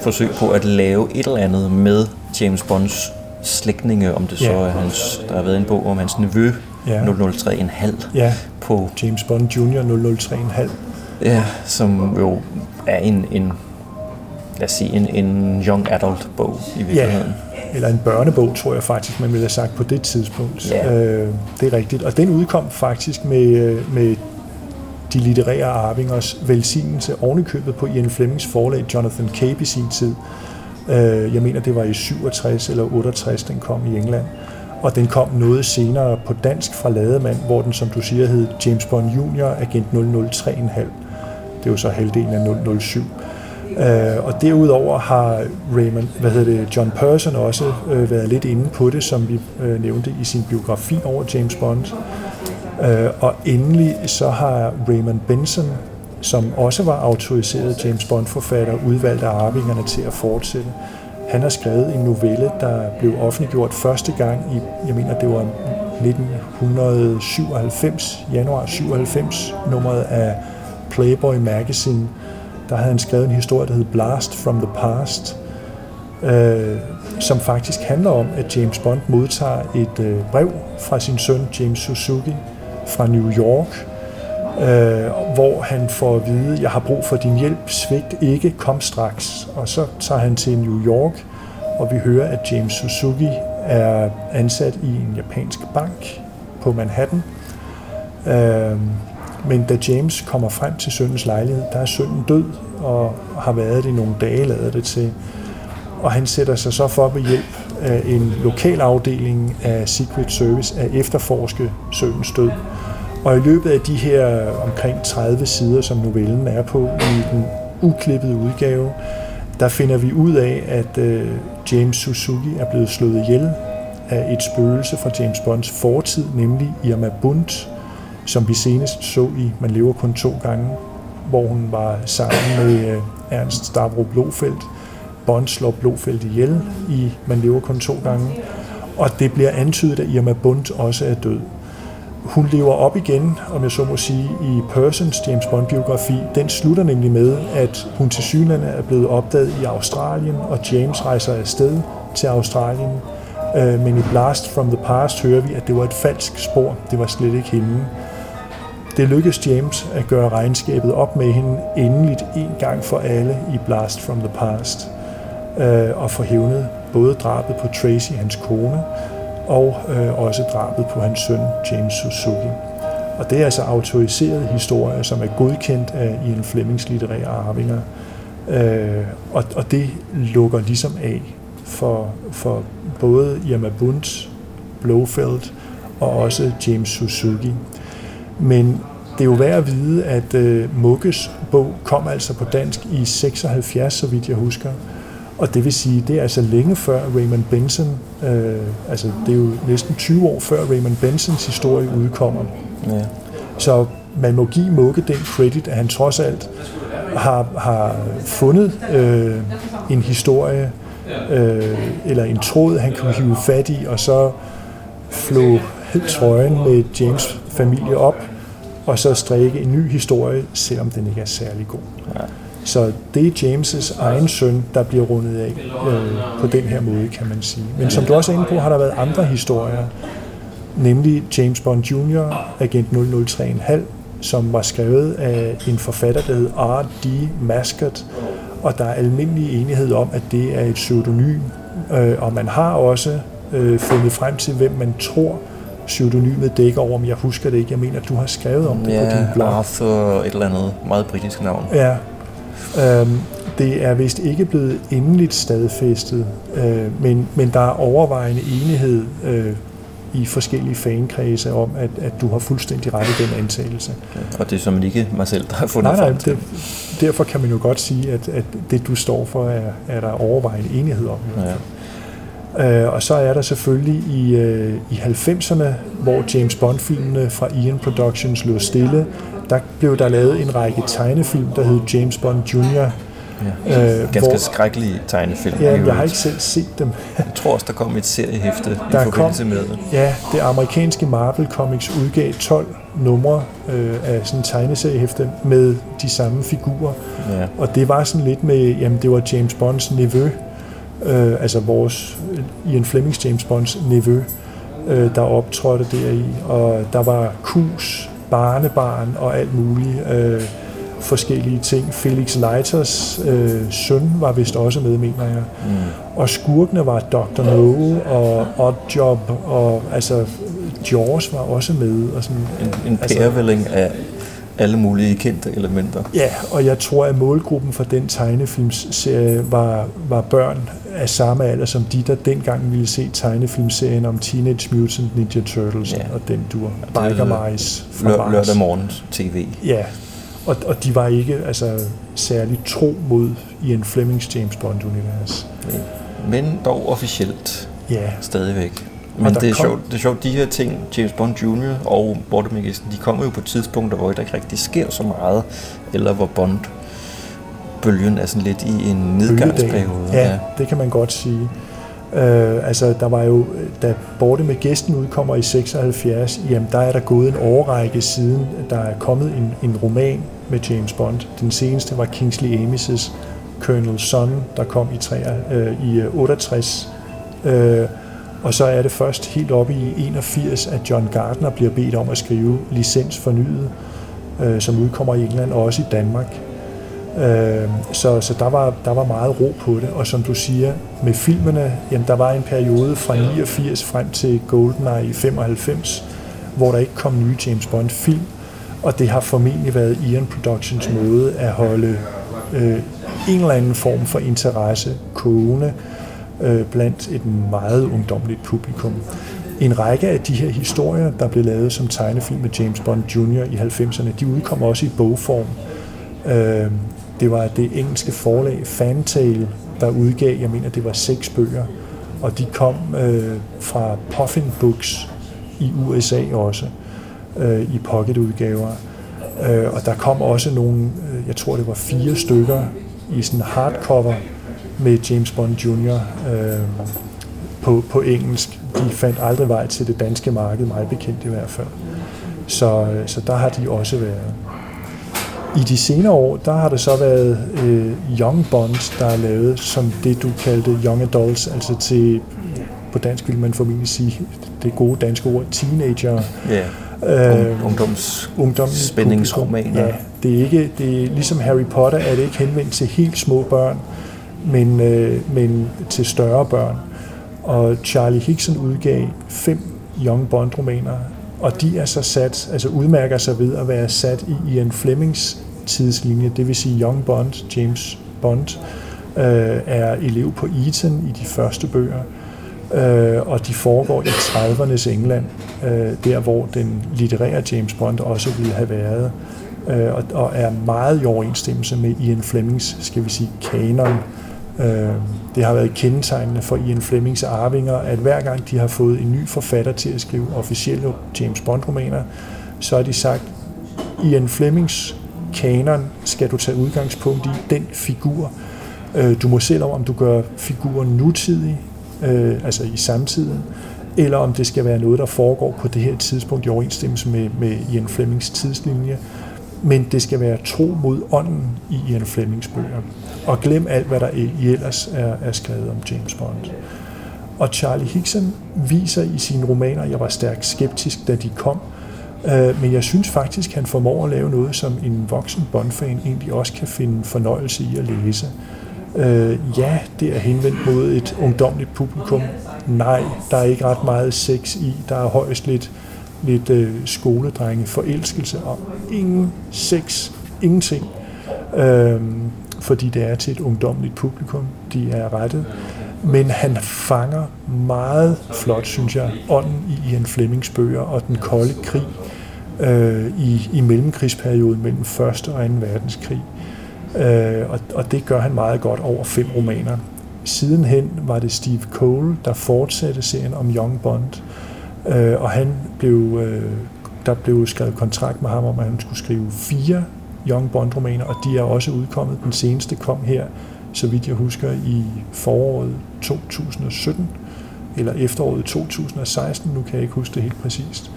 forsøg på at lave et eller andet med James Bonds slægtninge, om det så Ja. er hans, der har været en bog om hans nevø, Ja. 003,5 Ja, på, James Bond Jr. 003,5. ja, som jo er en, en lad os sige, en, en young adult bog i virkeligheden. eller en børnebog, tror jeg faktisk, man ville have sagt på det tidspunkt. Ja. Øh, det er rigtigt. Og den udkom faktisk med, øh, med de litterære arvingers velsignelse ovenikøbet på Ian Flemings forlag Jonathan Cape i sin tid. Øh, jeg mener, det var i 67 eller 68, den kom i England. Og den kom noget senere på dansk fra Lademand, hvor den, som du siger, hed James Bond Jr. Agent 003,5. Det er jo så halvdelen af 007. Øh, og derudover har Raymond, hvad hedder det, John Person også øh, været lidt inde på det, som vi øh, nævnte i sin biografi over James Bond. Øh, og endelig så har Raymond Benson, som også var autoriseret James Bond-forfatter, udvalgt af arvingerne til at fortsætte. Han har skrevet en novelle, der blev offentliggjort første gang i, jeg mener det var 1997, januar 97, nummeret af Playboy Magazine. Der havde han skrevet en historie, der hed Blast from the Past, øh, som faktisk handler om, at James Bond modtager et øh, brev fra sin søn James Suzuki fra New York, øh, hvor han får at vide, jeg har brug for din hjælp, svigt ikke, kom straks. Og så tager han til New York, og vi hører, at James Suzuki er ansat i en japansk bank på Manhattan. Øh, men da James kommer frem til sønnens lejlighed, der er sønnen død, og har været det i nogle dage, lader det til. Og han sætter sig så for ved hjælp af en lokal afdeling af Secret Service at efterforske sønnens død. Og i løbet af de her omkring 30 sider, som novellen er på i den uklippede udgave, der finder vi ud af, at øh, James Suzuki er blevet slået ihjel af et spøgelse fra James Bonds fortid, nemlig Irma Bundt, som vi senest så i Man lever kun to gange, hvor hun var sammen med øh, Ernst Stavro Blofeld. Bond slår Blofeld ihjel i Man lever kun to gange, og det bliver antydet, at Irma Bunt også er død. Hun lever op igen, om jeg så må sige, i Persons James Bond-biografi. Den slutter nemlig med, at hun til synlande er blevet opdaget i Australien, og James rejser afsted til Australien. Øh, men i Blast from the Past hører vi, at det var et falsk spor. Det var slet ikke hende. Det lykkedes James at gøre regnskabet op med hende endeligt en gang for alle i Blast from the Past. Øh, og få hævnet både drabet på Tracy, hans kone, og øh, også drabet på hans søn James Suzuki. Og det er altså autoriserede historier, som er godkendt af Ian Flemings litterære arvinger. Øh, og, og det lukker ligesom af for, for både Irma Bunt, Blofeld og også James Suzuki. Men det er jo værd at vide, at øh, Mukkes bog kom altså på dansk i 76, så vidt jeg husker. Og det vil sige, det er altså længe før Raymond Benson, øh, altså det er jo næsten 20 år før Raymond Bensons historie udkommer. Ja. Så man må give Mugge den credit, at han trods alt har, har fundet øh, en historie, øh, eller en tråd, han kunne hive fat i, og så flå trøjen med James familie op, og så strikke en ny historie, selvom den ikke er særlig god. Ja. Så det er James' egen søn, der bliver rundet af øh, på den her måde, kan man sige. Men som du også er inde på, har der været andre historier, nemlig James Bond Jr., Agent 003,5, som var skrevet af en forfatter, der hed R.D. Mascot, og der er almindelig enighed om, at det er et pseudonym, øh, og man har også øh, fundet frem til, hvem man tror pseudonymet dækker over, men jeg husker det ikke. Jeg mener, at du har skrevet om det på din Ja, blog. Arthur et eller andet meget britisk navn. Ja. Øhm, det er vist ikke blevet endeligt stadfæstet, øh, men, men der er overvejende enighed øh, i forskellige fankredse om, at, at du har fuldstændig ret i den antagelse. Og det er som ikke mig selv, der har fundet Nej, nej, frem til. det, derfor kan man jo godt sige, at, at det du står for, er, er der overvejende enighed om. Ja. Øh, og så er der selvfølgelig i, øh, i 90'erne, hvor James Bond-filmene fra Ian Productions lå stille, der blev der lavet en række tegnefilm, der hed James Bond Jr., Ja. øh, Ganske hvor- skrækkelige tegnefilm. i Ja, jeg har ikke selv set dem. Jeg tror også, der kom et seriehæfte i Der kom- forbindelse med det. Ja, det amerikanske Marvel Comics udgav 12 numre øh, af sådan en tegneseriehæfte med de samme figurer. Ja. Og det var sådan lidt med, jamen det var James Bonds nevø, øh, altså vores Ian Flemings James Bonds nevø, øh, der optrådte deri. Og der var kus, barnebarn og alt muligt øh, forskellige ting. Felix Leiters øh, søn var vist også med, mener jeg. Mm. Og skurkene var Dr. No og Oddjob, og altså Jaws var også med. Og sådan, En, en Altså- pærevælling af alle mulige kendte elementer. Ja, og jeg tror, at målgruppen for den tegnefilmsserie var, var børn af samme alder som de, der dengang ville se tegnefilmserien om Teenage Mutant Ninja Turtles Ja. og den dur. er Biker Mice fra Lør, lørdag morgens tv. Ja, og, og de var ikke altså, særlig tro mod Ian Flemings James Bond-univers. Men dog officielt Ja, stadigvæk. Men det er, kom- sjovt, det er sjovt, de her ting, James Bond Jr. og Bortemagisten, de kommer jo på tidspunkter, hvor der ikke rigtig sker så meget, eller hvor Bond bølgen er sådan lidt i en nedgangsperiode. Ja, det kan man godt sige. Øh, altså, der var jo, da Borte med gæsten udkommer i 76, jamen der er der gået en årrække siden, der er kommet en, en roman med James Bond. Den seneste var Kingsley Amis' Colonel Son, der kom i, 3, øh, i øh, 68. Øh, og så er det først helt oppe i 81, at John Gardner bliver bedt om at skrive licens fornyet, øh, som udkommer i England og også i Danmark. Øh, så så der, var, der var meget ro på det, og som du siger, med filmene, jamen der var en periode fra 89 frem til GoldenEye i 95, hvor der ikke kom nye James Bond-film, og det har formentlig været Ian Productions måde at holde øh, en eller anden form for interesse kogende øh, blandt et meget ungdomligt publikum. En række af de her historier, der blev lavet som tegnefilm med James Bond Jr. i 90'erne, de udkom også i bogform. Øh, Øhm, det var det engelske forlag Fantail, der udgav, jeg mener, det var seks bøger, og de kom øh, fra Puffin Books i USA også, øh, i pocketudgaver. Øh, og der kom også nogle, øh, jeg tror det var fire stykker i sådan hardcover med James Bond Jr. Øh, på, på engelsk. De fandt aldrig vej til det danske marked, meget bekendt i hvert fald. Så, øh, så der har de også været. I de senere år, der har det så været øh, Young Bonds, der er lavet som det, du kaldte Young Adults, altså til, på dansk vil man formentlig sige det gode danske ord, teenager. Ja. Øh, Un- ungdoms ungdom spændingsromaner. Ja, det er ikke, det er, ligesom Harry Potter er det ikke henvendt til helt små børn, men, øh, men til større børn. Og Charlie Hickson udgav fem Young Bond-romaner, og de er så sat, altså udmærker sig ved at være sat i Ian Flemings tidslinje, det vil sige Young Bond, James Bond, øh, er elev på Eton i de første bøger, øh, og de foregår i 30'ernes England, øh, der hvor den litterære James Bond også ville have været, øh, og, og er meget i overensstemmelse med Ian Flemings, skal vi sige, kanon. Øh, det har været kendetegnende for Ian Flemings arvinger, at hver gang de har fået en ny forfatter til at skrive officielle James Bond-romaner, så har de sagt, Ian Flemings kanon skal du tage udgangspunkt i den figur. Øh, du må selv om, om du gør figuren nutidig, øh, altså i samtiden, eller om det skal være noget, der foregår på det her tidspunkt i overensstemmelse med, med Ian Flemings tidslinje. Men det skal være tro mod ånden i Ian Flemings bøger. Og glem alt, hvad der ellers er, er skrevet om James Bond. Og Charlie Hickson viser i sine romaner, jeg var stærkt skeptisk, da de kom, øh, men jeg synes faktisk, han formår at lave noget, som en voksen Bond-fan egentlig også kan finde fornøjelse i at læse. Øh, ja, det er henvendt mod et ungdomligt publikum. Nej, der er ikke ret meget sex i. Der er højst lidt, lidt øh, skoledrenge forelskelse og ingen sex, ingenting. Øh, fordi det er til et ungdomligt publikum, de er rettet. Men han fanger meget flot, synes jeg, ånden i Ian Flemings bøger og den kolde krig øh, i, i mellemkrigsperioden mellem 1. og 2. verdenskrig. Øh, og, og det gør han meget godt over fem romaner. Sidenhen var det Steve Cole, der fortsatte serien om Young Bond, øh, og han blev, øh, der blev skrevet kontrakt med ham om, at han skulle skrive fire Young Bond-romaner, og de er også udkommet. Den seneste kom her, så vidt jeg husker, i foråret 2017, eller efteråret 2016, nu kan jeg ikke huske det helt præcist.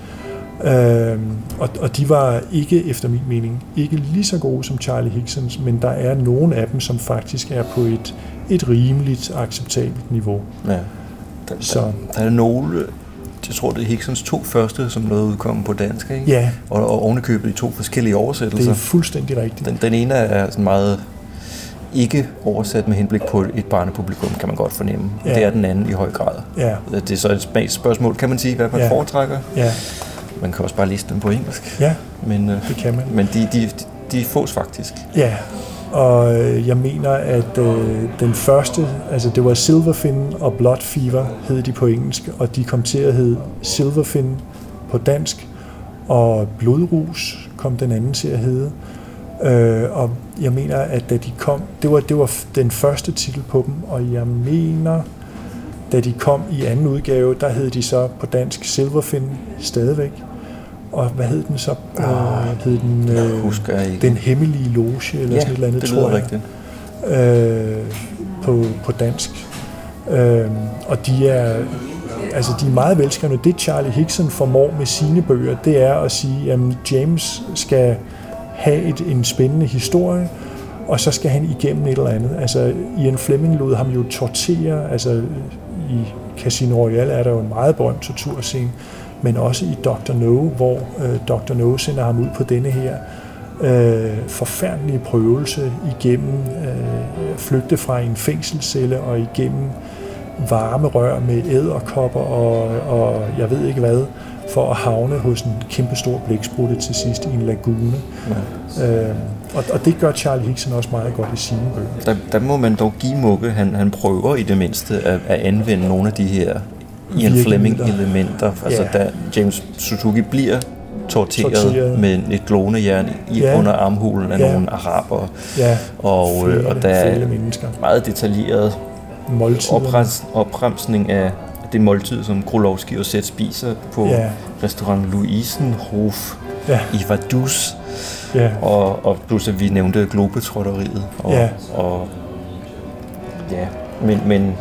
Øh, og, og de var ikke, efter min mening, ikke lige så gode som Charlie Hicksons, men der er nogle af dem, som faktisk er på et, et rimeligt acceptabelt niveau. Ja. Der, så. Der, der er nogle, jeg tror det er Hicksons to første, som nåede udkommen på dansk, ikke? Ja. Og, og ovenikøbet i to forskellige oversættelser. Det er fuldstændig rigtigt. Den, den ene er sådan meget ikke oversat med henblik på et barnepublikum, kan man godt fornemme. Ja. Det er den anden i høj grad. Ja. Det er så et spørgsmål, kan man sige, hvad man ja. foretrækker. Ja. Man kan også bare læse dem på engelsk. Ja, men, øh, det kan man. Men de, de, de fås faktisk. Ja, og øh, jeg mener, at øh, den første, altså det var Silverfin og Blood Fever, hed de på engelsk, og de kom til at hedde Silverfin på dansk, og Blodrus kom den anden til at hedde. Øh, og jeg mener, at da de kom, det var, det var den første titel på dem, og jeg mener, da de kom i anden udgave, der hed de så på dansk Silverfin stadigvæk. Og hvad hed den så? Oh, hed den, øh, husker jeg ikke. Den hemmelige loge, eller ja, sådan et eller andet, det tror jeg. rigtigt. Øh, på, på dansk. Øh, og de er, altså de er meget velskrevne. Det Charlie Hickson formår med sine bøger, det er at sige, at James skal have et, en spændende historie, og så skal han igennem et eller andet. Altså, Ian Fleming lod ham jo tortere, altså i Casino Royale er der jo en meget berømt torturscene, men også i Dr. No, hvor øh, Dr. No sender ham ud på denne her øh, forfærdelige prøvelse igennem øh, flygte fra en fængselscelle og igennem varme rør med æderkopper og, og jeg ved ikke hvad, for at havne hos en kæmpe stor blæksprutte til sidst i en lagune. Ja. Øh, og, og det gør Charlie Hickson også meget godt i sine bøger. Der, der må man dog give Mugge, han, han prøver i det mindste at, at anvende nogle af de her Ian Fleming-elementer. Altså ja. da James Suzuki bliver torteret, torteret. med et glående jern i ja. under armhulen af ja. nogle araber. Ja. Og, flere, øh, og der er mennesker. meget detaljeret oprens, opremsning af det måltid, som Krolowski og Sæt spiser på ja. restaurant Louisenhof ja. i Vaduz. Ja. Og, og plus at vi nævnte globetrotteriet. Og, ja. og ja, men, men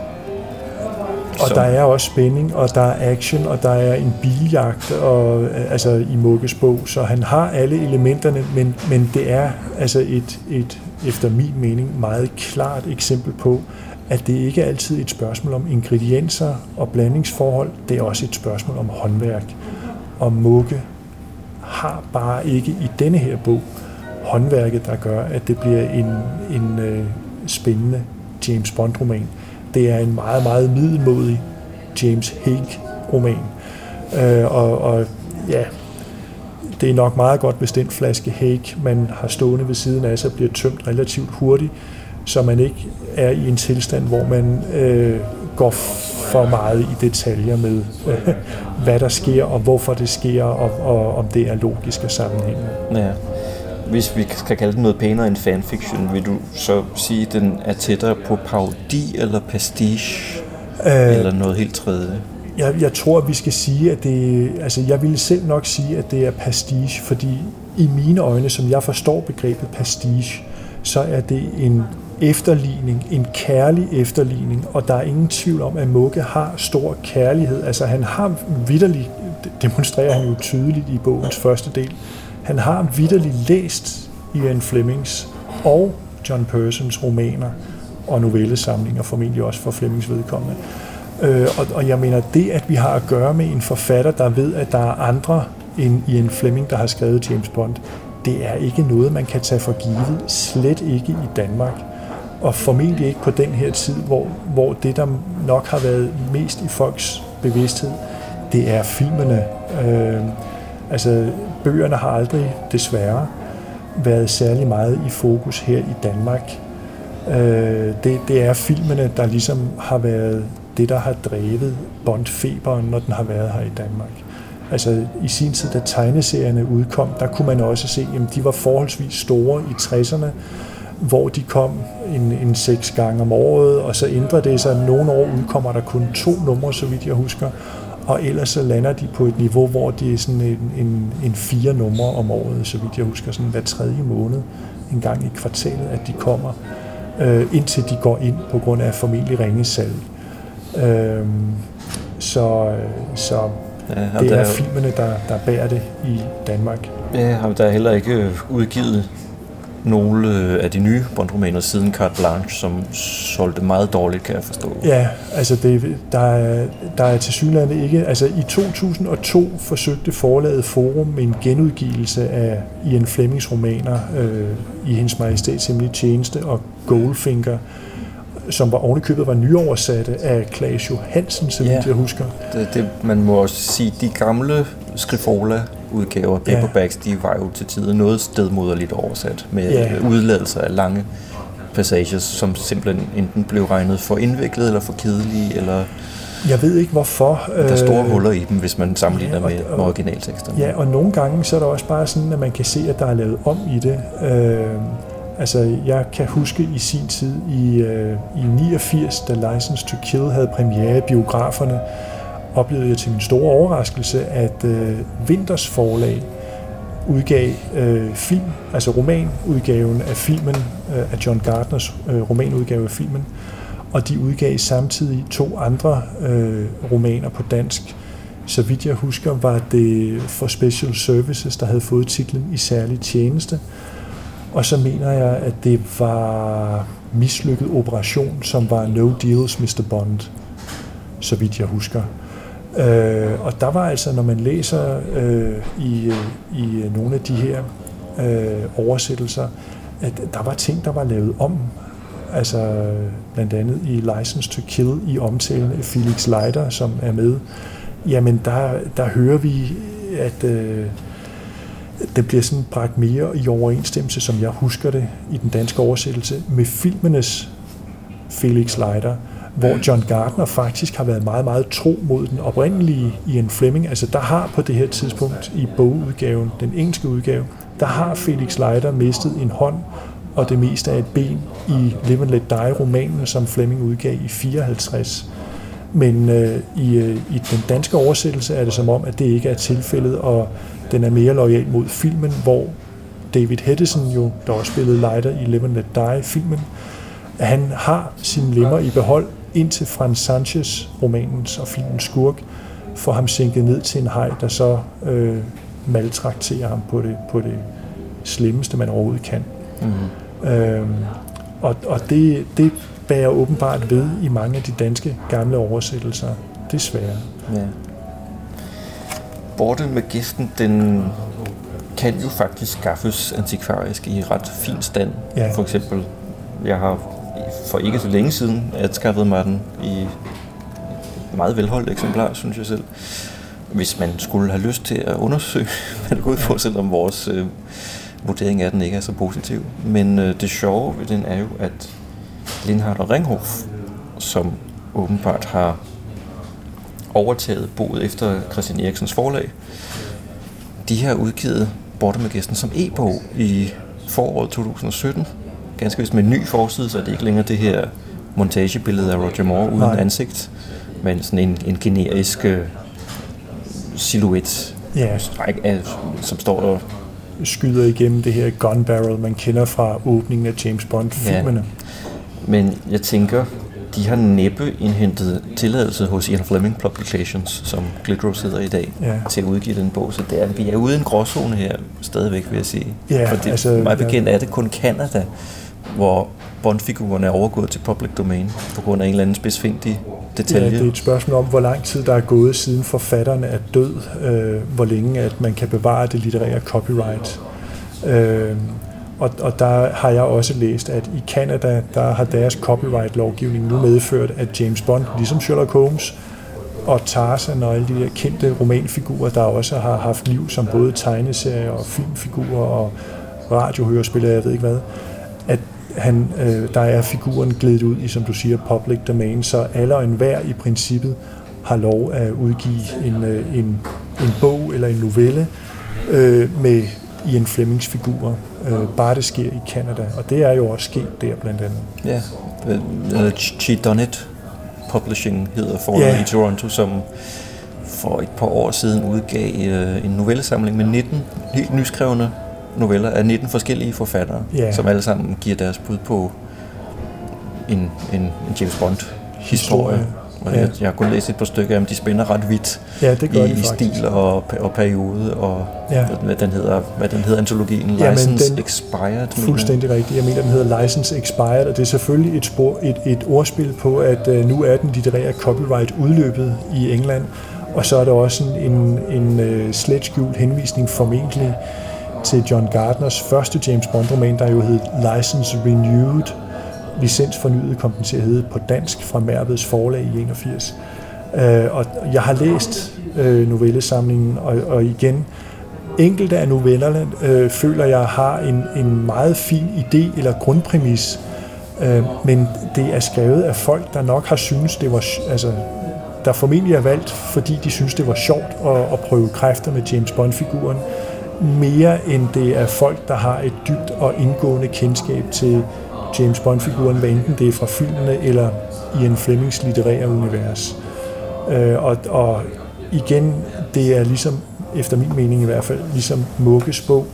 og så. der er også spænding, og der er action, og der er en biljagt og, altså, i Mugges bog, så han har alle elementerne, men, men det er altså et, et, efter min mening, meget klart eksempel på, at det ikke er altid et spørgsmål om ingredienser og blandingsforhold, det er også et spørgsmål om håndværk. Og Mugge har bare ikke i denne her bog håndværket, der gør, at det bliver en, en øh, spændende James Bond-roman. Det er en meget, meget middelmodig James Hague-roman. Øh, og, og ja, det er nok meget godt, hvis den flaske Hague, man har stående ved siden af sig, bliver tømt relativt hurtigt, så man ikke er i en tilstand, hvor man øh, går for meget i detaljer med, øh, hvad der sker, og hvorfor det sker, og, og om det er logisk og sammenhængende. Ja hvis vi skal kalde den noget pænere end fanfiction, vil du så sige, at den er tættere på parodi eller pastiche? Øh, eller noget helt tredje? Jeg, jeg tror, at vi skal sige, at det... Altså, jeg ville selv nok sige, at det er pastiche, fordi i mine øjne, som jeg forstår begrebet pastiche, så er det en efterligning, en kærlig efterligning, og der er ingen tvivl om, at Mugge har stor kærlighed. Altså han har vidderligt, demonstrerer han jo tydeligt i bogens første del, han har vidderligt læst Ian Flemings og John Persons romaner og novellesamlinger, formentlig også for Flemings vedkommende. Øh, og, og jeg mener, det at vi har at gøre med en forfatter, der ved, at der er andre end Ian Fleming, der har skrevet James Bond, det er ikke noget, man kan tage for givet. Slet ikke i Danmark. Og formentlig ikke på den her tid, hvor, hvor det, der nok har været mest i folks bevidsthed, det er filmene. Øh, altså, bøgerne har aldrig, desværre, været særlig meget i fokus her i Danmark. Øh, det, det er filmene, der ligesom har været det, der har drevet Bond-feberen, når den har været her i Danmark. Altså i sin tid, da tegneserierne udkom, der kunne man også se, at de var forholdsvis store i 60'erne, hvor de kom en, en seks gange om året, og så ændrede det sig. Nogle år udkommer der kun to numre, så vidt jeg husker, og ellers så lander de på et niveau, hvor det er sådan en, en, en fire numre om året, så vidt jeg husker, sådan hver tredje måned, en gang i kvartalet, at de kommer, øh, indtil de går ind på grund af formentlig ringesalg. Øh, så, så ja, det er, er filmene, der, der bærer det i Danmark. Ja, der er heller ikke udgivet nogle øh, af de nye Bond-romaner siden Carte Blanche, som solgte meget dårligt, kan jeg forstå. Ja, altså det, der, er, der er til synligheden ikke... Altså i 2002 forsøgte forlaget Forum med en genudgivelse af Ian Flemings romaner øh, i Hendes Majestæts Hemmelige Tjeneste og Goldfinger, som var ovenikøbet var nyoversatte af Klaas Johansen, vidt ja, jeg husker. Det, det, man må også sige, de gamle Skrifola udgaver, paperbacks, ja. de var jo til tider noget stedmoderligt oversat med ja. udladelser af lange passages, som simpelthen enten blev regnet for indviklet eller for kedelige, eller jeg ved ikke hvorfor. Der er store øh, huller i dem, hvis man sammenligner ja, og, med, med originalteksterne. Ja, og nogle gange så er der også bare sådan, at man kan se, at der er lavet om i det. Øh, altså, jeg kan huske i sin tid i, øh, i 89, da License to Kill havde premiere i biograferne, oplevede jeg til min store overraskelse, at øh, Vinters forlag udgav øh, film, altså romanudgaven af filmen, øh, af John Gardners øh, romanudgave af filmen, og de udgav samtidig to andre øh, romaner på dansk. Så vidt jeg husker, var det for Special Services, der havde fået titlen I særlig tjeneste. Og så mener jeg, at det var mislykket operation, som var No Deals Mr. Bond, så vidt jeg husker. Øh, og der var altså, når man læser øh, i, øh, i øh, nogle af de her øh, oversættelser, at der var ting, der var lavet om. Altså blandt andet i License to Kill i omtalen af Felix Leiter, som er med. Jamen der, der hører vi, at øh, det bliver sådan bragt mere i overensstemmelse, som jeg husker det i den danske oversættelse, med filmenes Felix Leiter hvor John Gardner faktisk har været meget, meget tro mod den oprindelige Ian Fleming. Altså der har på det her tidspunkt i bogudgaven, den engelske udgave, der har Felix Leiter mistet en hånd og det meste af et ben i Live and Let Die-romanen, som Fleming udgav i 54. Men øh, i, øh, i den danske oversættelse er det som om, at det ikke er tilfældet, og den er mere lojal mod filmen, hvor David Hedison jo, der også spillede Leiter i Live and Let Die-filmen, han har sine lemmer i behold, indtil Frans Sanchez, romanens og filmens skurk, får ham sænket ned til en hej, der så øh, maltrakterer ham på det, på det slemmeste, man overhovedet kan. Mm. Øhm, og og det, det bærer åbenbart ved i mange af de danske gamle oversættelser, desværre. Ja. Borten med gæsten, den kan jo faktisk skaffes antikvarisk i ret fin stand. Ja. For eksempel, jeg har for ikke så længe siden anskaffede mig den i et meget velholdt eksemplar, synes jeg selv. Hvis man skulle have lyst til at undersøge, (laughs) hvad det går ud på, selvom vores øh, vurdering af den ikke er så positiv. Men øh, det sjove ved den er jo, at Lindhardt og Ringhof, som åbenbart har overtaget boet efter Christian Eriksens forlag, de har udgivet Borte med Gæsten som e-bog i foråret 2017. Ganske vist med en ny forside, så det er ikke længere det her montagebillede af Roger Moore uden Nej. ansigt, men sådan en, en generisk øh, silhuet, Ja. stræk af, som står og Skyder igennem det her gun barrel, man kender fra åbningen af James Bond-filmene. Men jeg tænker, de har næppe indhentet tilladelse hos Ian Fleming Publications, som Glidrow sidder i dag, Ja. til at udgive den bog. Så det er, vi er ude i en gråzone her, stadigvæk vil jeg sige. Ja, For det, altså, altså, mig ja. bekendt er det kun Canada, hvor bondfigurerne er overgået til public domain, på grund af en eller anden spidsfindig Ja, detalje. det er et spørgsmål om, hvor lang tid der er gået siden forfatteren er død, øh, hvor længe at man kan bevare det litterære copyright. Øh, og, og der har jeg også læst, at i Canada, der har deres copyright-lovgivning nu medført, at James Bond, ligesom Sherlock Holmes og Tarzan og alle de der kendte romanfigurer, der også har haft liv som både tegneserier og filmfigurer og radiohørespil, jeg ved ikke hvad, han, øh, der er figuren glædet ud i, som du siger, public domain, så alle og enhver i princippet har lov at udgive en, øh, en, en bog eller en novelle øh, med Ian Flemings figurer, øh, bare det sker i Canada, og det er jo også sket der blandt andet. Ja, øh, She Done It Publishing hedder forlaget Ja. i Toronto, som for et par år siden udgav øh, en novellesamling med 19 helt nyskrevne noveller af 19 forskellige forfattere, Ja. som alle sammen giver deres bud på en, en, en James Bond-historie. Historie. Og Ja. jeg, jeg har kun læst et par stykker dem, de spænder ret vidt Ja, det gør i, de i faktisk. stil og, og periode, og Ja. hvad, den hedder, hvad den hedder antologien, Jamen, License den- Expired. mener. Fuldstændig rigtigt. Jeg mener, den hedder License Expired, og det er selvfølgelig et, spor, et, et ordspil på, at øh, nu er den litterære copyright udløbet i England, og så er der også en, en, en øh, slet skjult henvisning formentlig til John Gardners første James Bond-roman, der jo hed License Renewed, licens fornyet kom den til at hedde på dansk fra Mærveds forlag i 81. Øh, og jeg har læst øh, novellesamlingen, og, og igen, enkelte af novellerne øh, føler jeg har en, en meget fin idé eller grundpræmis, øh, men det er skrevet af folk, der nok har synes det var, altså, der formentlig er valgt, fordi de synes det var sjovt at, at prøve kræfter med James Bond-figuren, mere end det er folk, der har et dybt og indgående kendskab til James Bond-figuren, hvad enten det er fra filmene eller i en Flemings litterære univers. Øh, og, og igen, det er ligesom, efter min mening i hvert fald, ligesom Mukkes bog,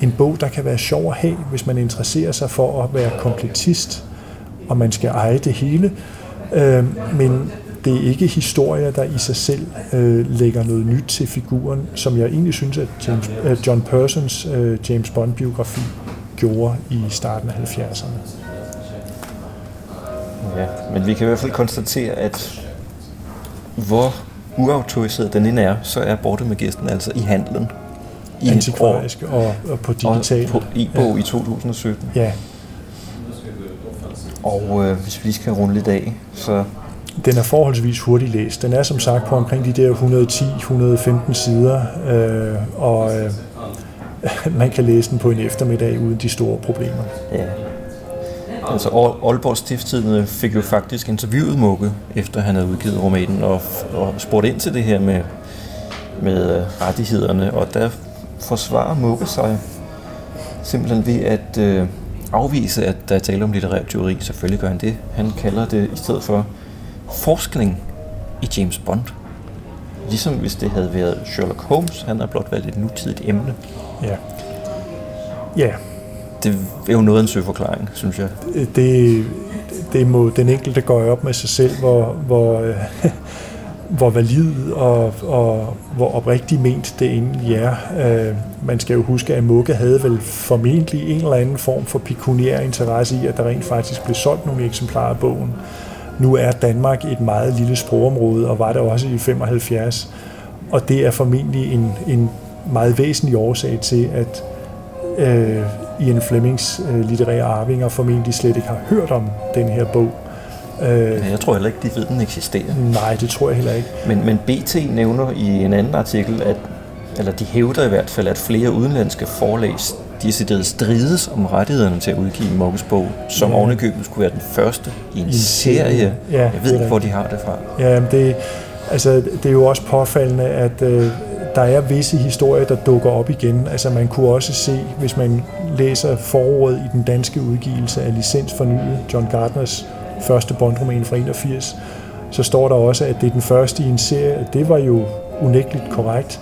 en bog, der kan være sjov at have, hvis man interesserer sig for at være kompletist, og man skal eje det hele. Øh, men det er ikke historier, der i sig selv øh, lægger noget nyt til figuren, som jeg egentlig synes, at James, øh, John Persons øh, James Bond-biografi gjorde i starten af 70'erne. Ja, men vi kan i hvert fald konstatere, at hvor uautoriseret den end er, så er Borte med Gæsten altså i handlen. I. Antikvarisk og, og på digital. Og på e-bog ja. i 2017. Ja, Og øh, hvis vi lige skal runde lidt af, så den er forholdsvis hurtigt læst. Den er som sagt på omkring de der 110-115 sider, øh, og øh, (laughs) man kan læse den på en eftermiddag uden de store problemer. ja. Altså Aalborg Stiftstidende fik jo faktisk interviewet Mugge, efter han havde udgivet romanen, og, og spurgt ind til det her med, med øh, rettighederne, og der forsvarer Mugge sig simpelthen ved at øh, afvise, at der er tale om litterær teori. Selvfølgelig gør han det. Han kalder det i stedet for forskning i James Bond. Ligesom hvis det havde været Sherlock Holmes, han har blot valgt et nutidigt emne. Ja. Ja, Det er jo noget af en søforklaring, synes jeg. det, det må den enkelte gå op med sig selv, hvor, hvor, (laughs) hvor valid og, og hvor oprigtigt ment det egentlig er. Øh, man skal jo huske, at Mukke havde vel formentlig en eller anden form for pekuniær interesse i, at der rent faktisk blev solgt nogle eksemplarer af bogen. Nu er Danmark et meget lille sprogområde, og var det også i 75. Og det er formentlig en, en meget væsentlig årsag til, at øh, Ian Flemings øh, litterære arvinger formentlig slet ikke har hørt om den her bog. Øh, Jeg tror heller ikke, de ved, den eksisterer. nej, det tror jeg heller ikke. Men, men BT nævner i en anden artikel, at, eller de hævder i hvert fald, at flere udenlandske forlag decideret strides om rettighederne til at udgive Mukkes bog, som Ja. ovenikøbet skulle være den første i en en serie. serie. Ja, jeg ved ikke, hvor de har det fra. Ja, men det, altså, det er jo også påfaldende, at øh, der er visse historier, der dukker op igen. Altså man kunne også se, hvis man læser forordet i den danske udgivelse af Licens Fornyet, John Gardners første bondroman fra 81, så står der også, at det er den første i en serie. Det var jo unægteligt korrekt.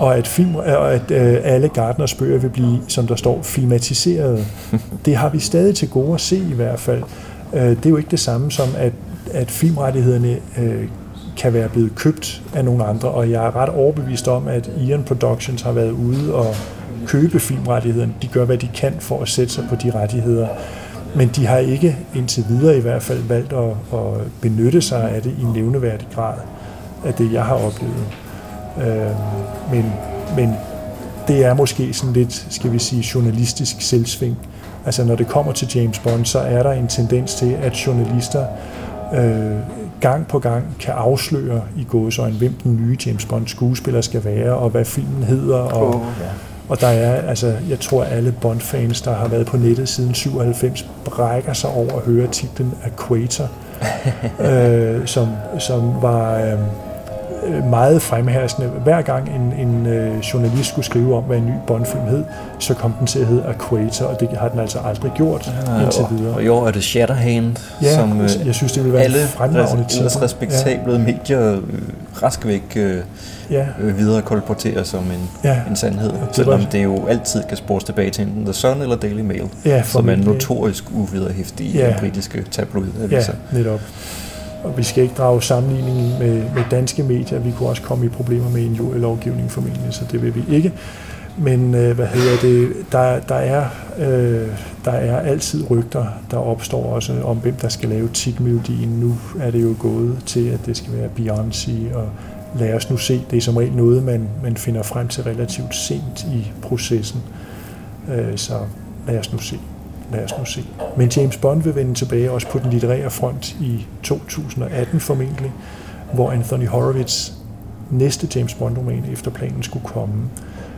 Og at, film, og at øh, alle Gardners bøger vil blive, som der står, filmatiseret. (laughs) Det har vi stadig til gode at se i hvert fald. Øh, det er jo ikke det samme som, at, at filmrettighederne øh, kan være blevet købt af nogle andre, og jeg er ret overbevist om, at Ian Productions har været ude og købe filmrettighederne. De gør, hvad de kan for at sætte sig på de rettigheder. Men de har ikke indtil videre i hvert fald valgt at, at benytte sig af det i nævneværdig grad af det, jeg har oplevet. Øh, men, men det er måske sådan lidt, skal vi sige, journalistisk selvsving. Altså når det kommer til James Bond, så er der en tendens til, at journalister øh, gang på gang kan afsløre i gåsøjne, hvem den nye James Bond skuespiller skal være, og hvad filmen hedder. Og, oh, ja. og der er, altså, jeg tror alle Bond-fans, der har været på nettet siden 97, brækker sig over at høre titlen Equator, (laughs) øh, som, som var... Øh, meget fremherskende. Hver gang en, en øh, journalist skulle skrive om, hvad en ny Bond-film hed, så kom den til at hedde Equator, og det har den altså aldrig gjort ja, indtil videre. Og i år er det Shatterhand, ja, som øh, jeg synes, det vil være alle fremragende res- respektable ja. medier øh, rask væk øh, ja. øh, videre kolporterer som en, ja. en sandhed. Det selvom var... det jo altid kan spores tilbage til enten The Sun eller Daily Mail, ja, som er notorisk uvederhæftige ja. britiske tabloidaviser. Ja, netop. Og vi skal ikke drage sammenligning med, med danske medier. Vi kunne også komme i problemer med en lovgivning formentlig, så det vil vi ikke. Men øh, hvad hedder det? Der, der, er, øh, der er altid rygter, der opstår også om, hvem der skal lave titelmelodien. Nu er det jo gået til, at det skal være Beyoncé, og lad os nu se. Det er som regel noget, man, man finder frem til relativt sent i processen. Øh, så lad os nu se lad os nu se. Men James Bond vil vende tilbage også på den litterære front i 2018 formentlig, hvor Anthony Horowitz næste James Bond-roman efter planen skulle komme.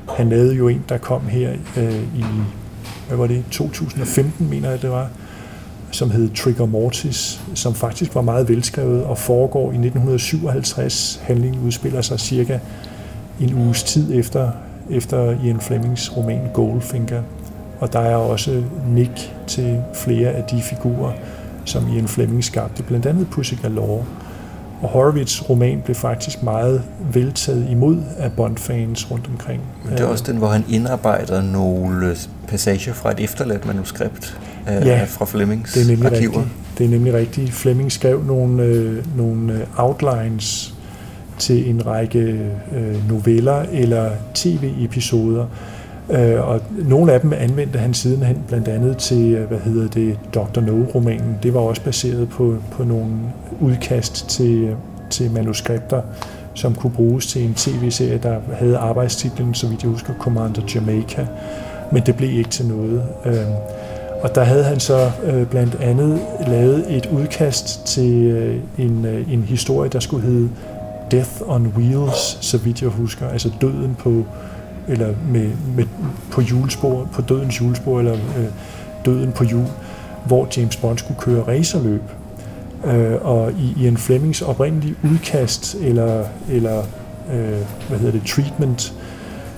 Han lavede jo en, der kom her øh, i, hvad var det, 2015, mener jeg det var, som hed Trigger Mortis, som faktisk var meget velskrevet og foregår i 1957. Handlingen udspiller sig cirka en uges tid efter, efter Ian Flemings roman Goldfinger og der er også nick til flere af de figurer, som Ian Fleming skabte, blandt andet Pussy Galore. Og Horowitz' roman blev faktisk meget veltaget imod af Bond-fans rundt omkring. Men det er også den, hvor han indarbejder nogle passager fra et efterladt manuskript af, ja, fra Flemings det er nemlig arkiver. Rigtigt. Det er nemlig rigtigt. Fleming skrev nogle, øh, nogle øh, outlines til en række øh, noveller eller tv-episoder, Øh, og nogle af dem anvendte han sidenhen blandt andet til, øh, hvad hedder det, Dr. No-romanen. Det var også baseret på, på nogle udkast til, øh, til manuskripter, som kunne bruges til en tv-serie, der havde arbejdstitlen, så vidt jeg husker, Commander Jamaica. Men det blev ikke til noget. Øh, og der havde han så øh, blandt andet lavet et udkast til en, en historie, der skulle hedde Death on Wheels, så vidt jeg husker, altså døden på, eller med, med, på julespor, på dødens julespor, eller øh, døden på jul, hvor James Bond skulle køre racerløb. Øh, og i Ian Flemings oprindelige udkast, eller, eller øh, hvad hedder det, treatment,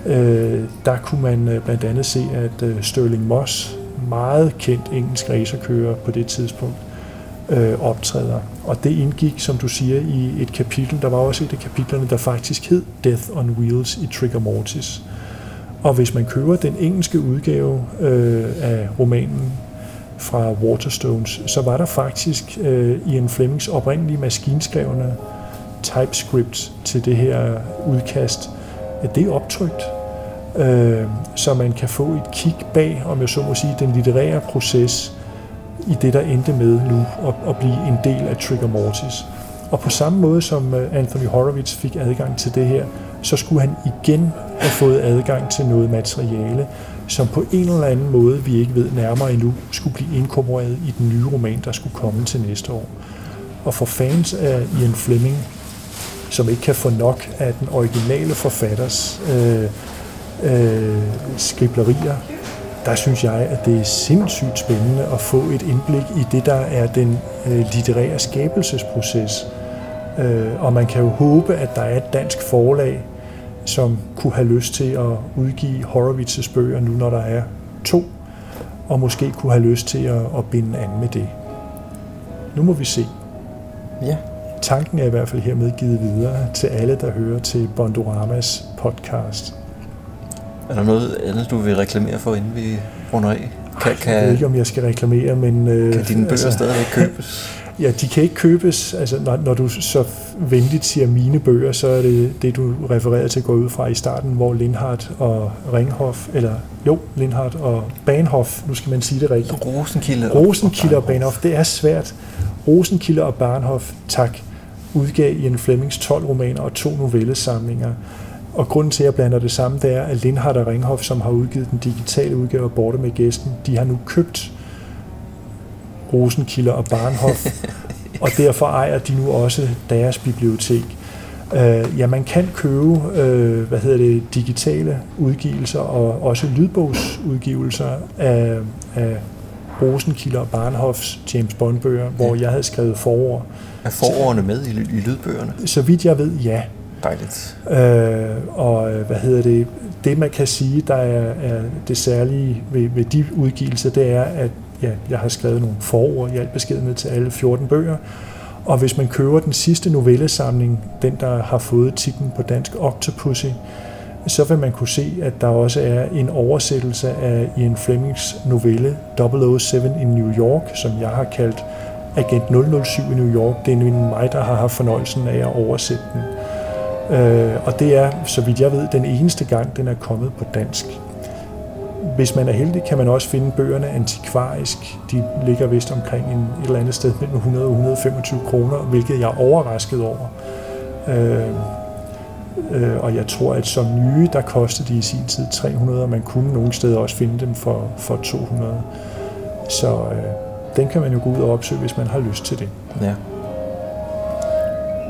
øh, der kunne man øh, blandt andet se, at øh, Sterling Moss, meget kendt engelsk racerkører på det tidspunkt, øh, optræder. Og det indgik, som du siger, i et kapitel. Der var også et af kapitlerne, der faktisk hed Death on Wheels i Trigger Mortis. Og hvis man køber den engelske udgave øh, af romanen fra Waterstones, så var der faktisk øh, i en Flemings oprindelige maskinskrevne typescript til det her udkast, at det er optrykt, øh, så man kan få et kig bag, om jeg så må sige, den litterære proces i det, der endte med nu at, at blive en del af Trigger Mortis. Og på samme måde som øh, Anthony Horowitz fik adgang til det her, så skulle han igen have fået adgang til noget materiale, som på en eller anden måde, vi ikke ved nærmere endnu, skulle blive inkorporeret i den nye roman, der skulle komme til næste år. Og for fans af Ian Fleming, som ikke kan få nok af den originale forfatters øh, øh, skriblerier, der synes jeg, at det er sindssygt spændende at få et indblik i det, der er den øh, litterære skabelsesproces. Øh, og man kan jo håbe, at der er et dansk forlag, som kunne have lyst til at udgive Horowitz's bøger, nu når der er to, og måske kunne have lyst til at, at binde an med det. Nu må vi se. Ja. Tanken er i hvert fald hermed givet videre til alle, der hører til Bondoramas podcast. Er der noget andet, du vil reklamere for, inden vi runder af? Kan, Jeg ved ikke, om jeg skal reklamere, men... øh, kan dine bøger altså, stadigvæk (laughs) købes? Ja, de kan ikke købes. Altså, når, når du så venligt siger mine bøger, så er det det, du refererede til at gå ud fra i starten, hvor Lindhardt og Ringhof, eller jo, Lindhardt og Bahnhof, nu skal man sige det rigtigt. Rosenkilde. Rosenkilde og Bahnhof, det er svært. Rosenkilde og Bahnhof, tak, udgav i en Flemmings 12 romaner og to novellesamlinger. Og grunden til, at jeg blander det sammen, det er, at Lindhardt og Ringhof, som har udgivet den digitale udgave af Borte med Gæsten, de har nu købt Rosenkilder og Barnhof, (laughs) og derfor ejer de nu også deres bibliotek. Øh, ja, man kan købe, øh, hvad hedder det, digitale udgivelser og også lydbogsudgivelser af, af Rosenkilder og Barnhofs James Bond-bøger, hvor jeg havde skrevet forord. Er forordene med i, i lydbøgerne? Så vidt jeg ved, ja. Dejligt. Øh, og øh, hvad hedder det? Det man kan sige, der er, er det særlige ved, ved de udgivelser, det er, at ja, jeg har skrevet nogle forord i alt beskedenhed til alle 14 bøger. Og hvis man køber den sidste novellesamling, den der har fået titlen på dansk Octopussy, så vil man kunne se, at der også er en oversættelse af Ian Flemings novelle 007 in New York, som jeg har kaldt Agent 007 i New York. Det er mig, der har haft fornøjelsen af at oversætte den. Øh, og det er, så vidt jeg ved, den eneste gang, den er kommet på dansk. Hvis man er heldig, kan man også finde bøgerne antikvarisk. De ligger vist omkring en, et eller andet sted mellem 100 og 125 kroner, hvilket jeg er overrasket over. Øh, øh, og jeg tror, at som nye, der kostede de i sin tid 300, og man kunne nogle steder også finde dem for, for 200. Så øh, den kan man jo gå ud og opsøge, hvis man har lyst til det. Ja.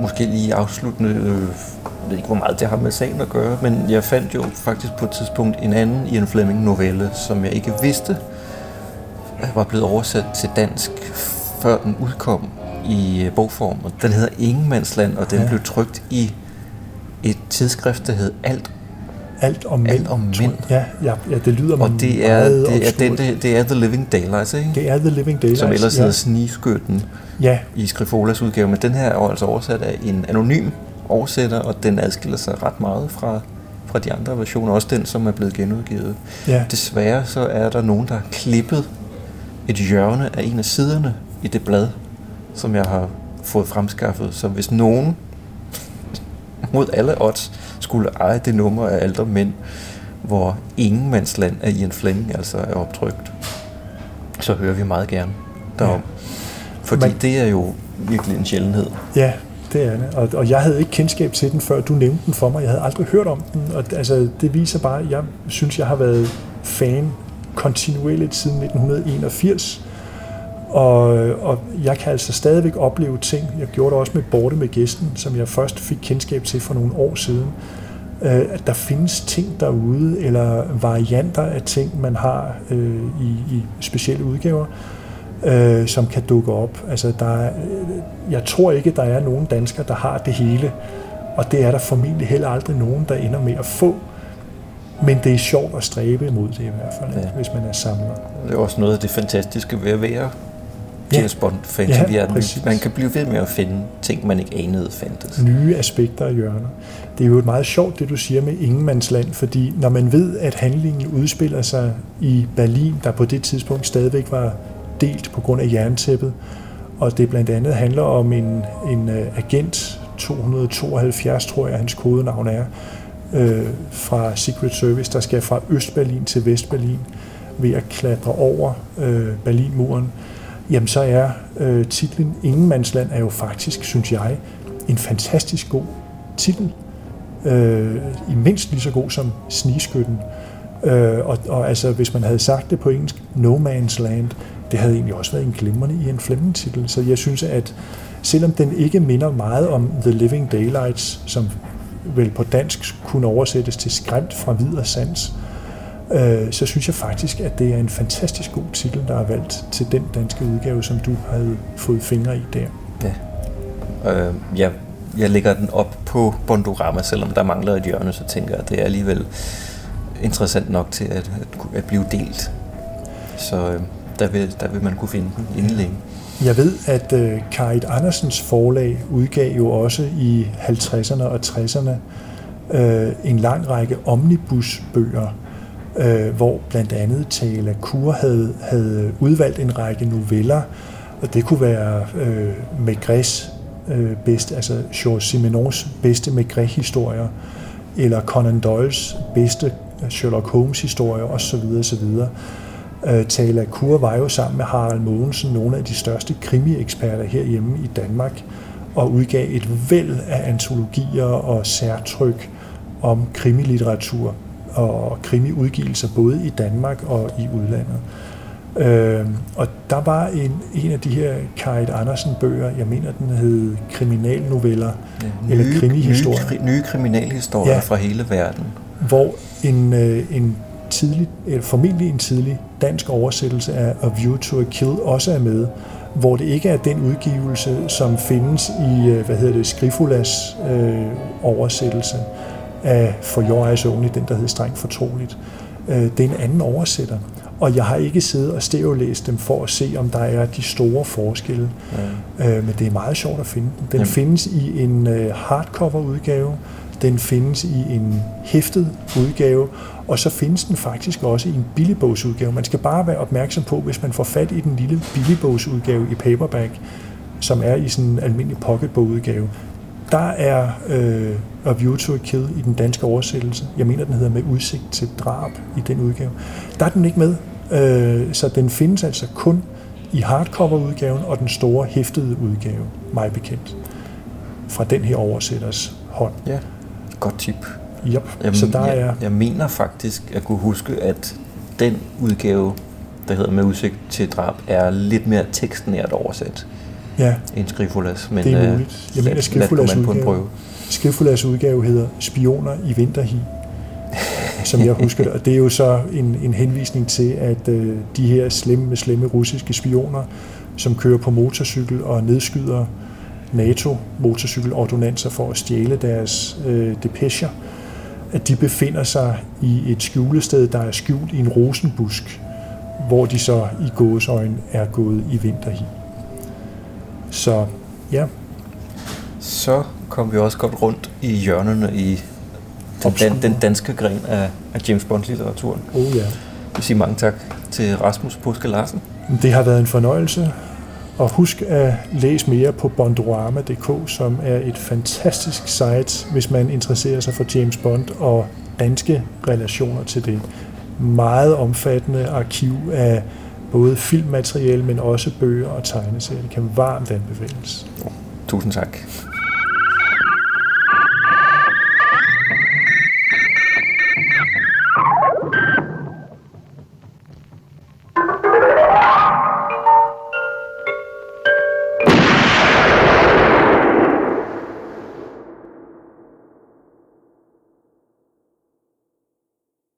Måske lige afsluttende, øh, jeg ved ikke, hvor meget det har med sagen at gøre, men jeg fandt jo faktisk på et tidspunkt en anden Ian Fleming novelle, som jeg ikke vidste var blevet oversat til dansk, før den udkom i øh, bogform. Og den hedder Ingenmandsland, og den Ja. blev trykt i et tidsskrift, der hed Alt. Alt om mænd. Alt om mænd. Ja, ja, ja, det lyder Og det er, meget det er, den, det, det er The Living Daylights, ikke? det er The Living Daylights. som ellers ja. hedder Snigskytten Ja, i Skrifolas udgave, men den her er jo altså oversat af en anonym oversætter, og den adskiller sig ret meget fra, fra de andre versioner, også den, som er blevet genudgivet. ja. Desværre så er der nogen, der har klippet et hjørne af en af siderne i det blad, som jeg har fået fremskaffet. Så hvis nogen mod alle odds skulle eje det nummer af ældre mænd, hvor Ingenmandsland af Ian Fleming altså er optrykt, så hører vi meget gerne derom. Ja. Fordi Man... det er jo virkelig en sjældenhed. Ja, det er det. Og, og jeg havde ikke kendskab til den, før du nævnte den for mig. Jeg havde aldrig hørt om den. Og altså, det viser bare, at jeg synes, jeg har været fan kontinuerligt siden 1981. Og, og jeg kan altså stadigvæk opleve ting. Jeg gjorde det også med Borte med Gæsten, som jeg først fik kendskab til for nogle år siden. Øh, at der findes ting derude, eller varianter af ting, man har øh, i, i specielle udgaver, øh, som kan dukke op. Altså, der er, øh, jeg tror ikke, der er nogen danskere, der har det hele, og det er der formentlig heller aldrig nogen, der ender med at få. Men det er sjovt at stræbe imod det i hvert fald, ja. Hvis man er samler. Det er også noget af det fantastiske ved at være. James Bond-fan. Ja, Ja, præcis. man kan blive ved med at finde ting, man ikke anede fandtes. nye aspekter og hjørner. Det er jo et meget sjovt, det du siger med Ingenmandsland, fordi når man ved, at handlingen udspiller sig i Berlin, der på det tidspunkt stadigvæk var delt på grund af jerntæppet, og det blandt andet handler om en, en øh, agent, 272 tror jeg, hans kodenavn er, øh, fra Secret Service, der skal fra Østberlin til Vestberlin ved at klatre over øh, Berlinmuren, jamen så er øh, titlen Ingenmandsland er jo faktisk, synes jeg, en fantastisk god titel. Øh, I mindst lige så god som Snigskytten. Øh, og, og altså, hvis man havde sagt det på engelsk, No Man's Land, det havde egentlig også været en glimrende i en Fleming-titel. Så jeg synes, at selvom den ikke minder meget om The Living Daylights, som vel på dansk kunne oversættes til skræmt fra vid og sans, øh, så synes jeg faktisk, at det er en fantastisk god titel, der er valgt til den danske udgave, som du havde fået fingre i der. Ja. Øh, jeg jeg lægger den op på Bondorama, selvom der mangler et hjørne, så tænker jeg, at det er alligevel interessant nok til at, at, at blive delt. Så øh, der, vil, der vil man kunne finde den inden længe. Jeg ved, at øh, Karit Andersens forlag udgav jo også i 50'erne og 60'erne øh, en lang række omnibusbøger, øh, hvor blandt andet Tala Kur havde, havde udvalgt en række noveller, og det kunne være øh, Maigres øh, bedste, altså Georges Simenons bedste Maigret-historier, eller Conan Doyles bedste øh, Sherlock Holmes-historier osv. osv. Øh, Tala Kur var jo sammen med Harald Mogensen nogle af de største krimi-eksperter herhjemme i Danmark, og udgav et væld af antologier og særtryk om krimilitteratur og krimiudgivelser både i Danmark og i udlandet. Øh, og der var en, en af de her Karit Andersen-bøger, jeg mener, den hed Kriminalnoveller, Ja, eller nye, krimihistorier. Nye, kri- nye kriminalhistorier Ja. fra hele verden. hvor en, øh, en tidlig, eller formentlig en tidlig dansk oversættelse af A View to a Kill også er med, hvor det ikke er den udgivelse, som findes i, øh, hvad hedder det, Skrifulas øh, oversættelse af For Your Eyes Only, den der hedder Strengt Fortroligt. Øh, det er en anden oversætter, og jeg har ikke siddet og stereolæst dem for at se, om der er de store forskelle. Ja. Øh, men det er meget sjovt at finde den. Den Jamen. findes i en øh, hardcover udgave, den findes i en hæftet udgave, og så findes den faktisk også i en billigbogsudgave. Man skal bare være opmærksom på, hvis man får fat i den lille billigbogsudgave i paperback, som er i sådan en almindelig pocketbogudgave, der er øh, A View to a Kill i den danske oversættelse. Jeg mener, den hedder Med udsigt til drab i den udgave. Der er den ikke med, øh, så den findes altså kun i hardcover-udgaven og den store hæftede udgave, mig bekendt, fra den her oversætters hånd. ja, godt tip. Yep. Jamen, så der jeg, er, jeg mener faktisk at kunne huske, at den udgave, der hedder Med udsigt til drab, er lidt mere tekstnært oversat ja, end Skrifulas. Men, Det er øh, muligt. Jeg mener, Skrifulas an på en udgave- prøve. Skrifulas udgave hedder Spioner i vinterhi, som jeg husker det. Og det er jo så en, en henvisning til, at øh, de her slemme, slemme russiske spioner, som kører på motorcykel og nedskyder NATO-motorcykelordonanser for at stjæle deres øh, depecher, at de befinder sig i et skjulested, der er skjult i en rosenbusk, hvor de så i gåsøjne er gået i vinterhi. Så ja, Så kom vi også godt rundt i hjørnerne i den, dan, den danske gren af, af James Bond-litteraturen. oh ja. Jeg vil sige mange tak til Rasmus Puske Larsen. Det har været en fornøjelse. Og husk at læse mere på bondorama.dk, som er et fantastisk site, hvis man interesserer sig for James Bond og danske relationer til det. Meget omfattende arkiv af både filmmateriale, men også bøger og tegneserier. Det kan varmt anbefales. Tusind tak.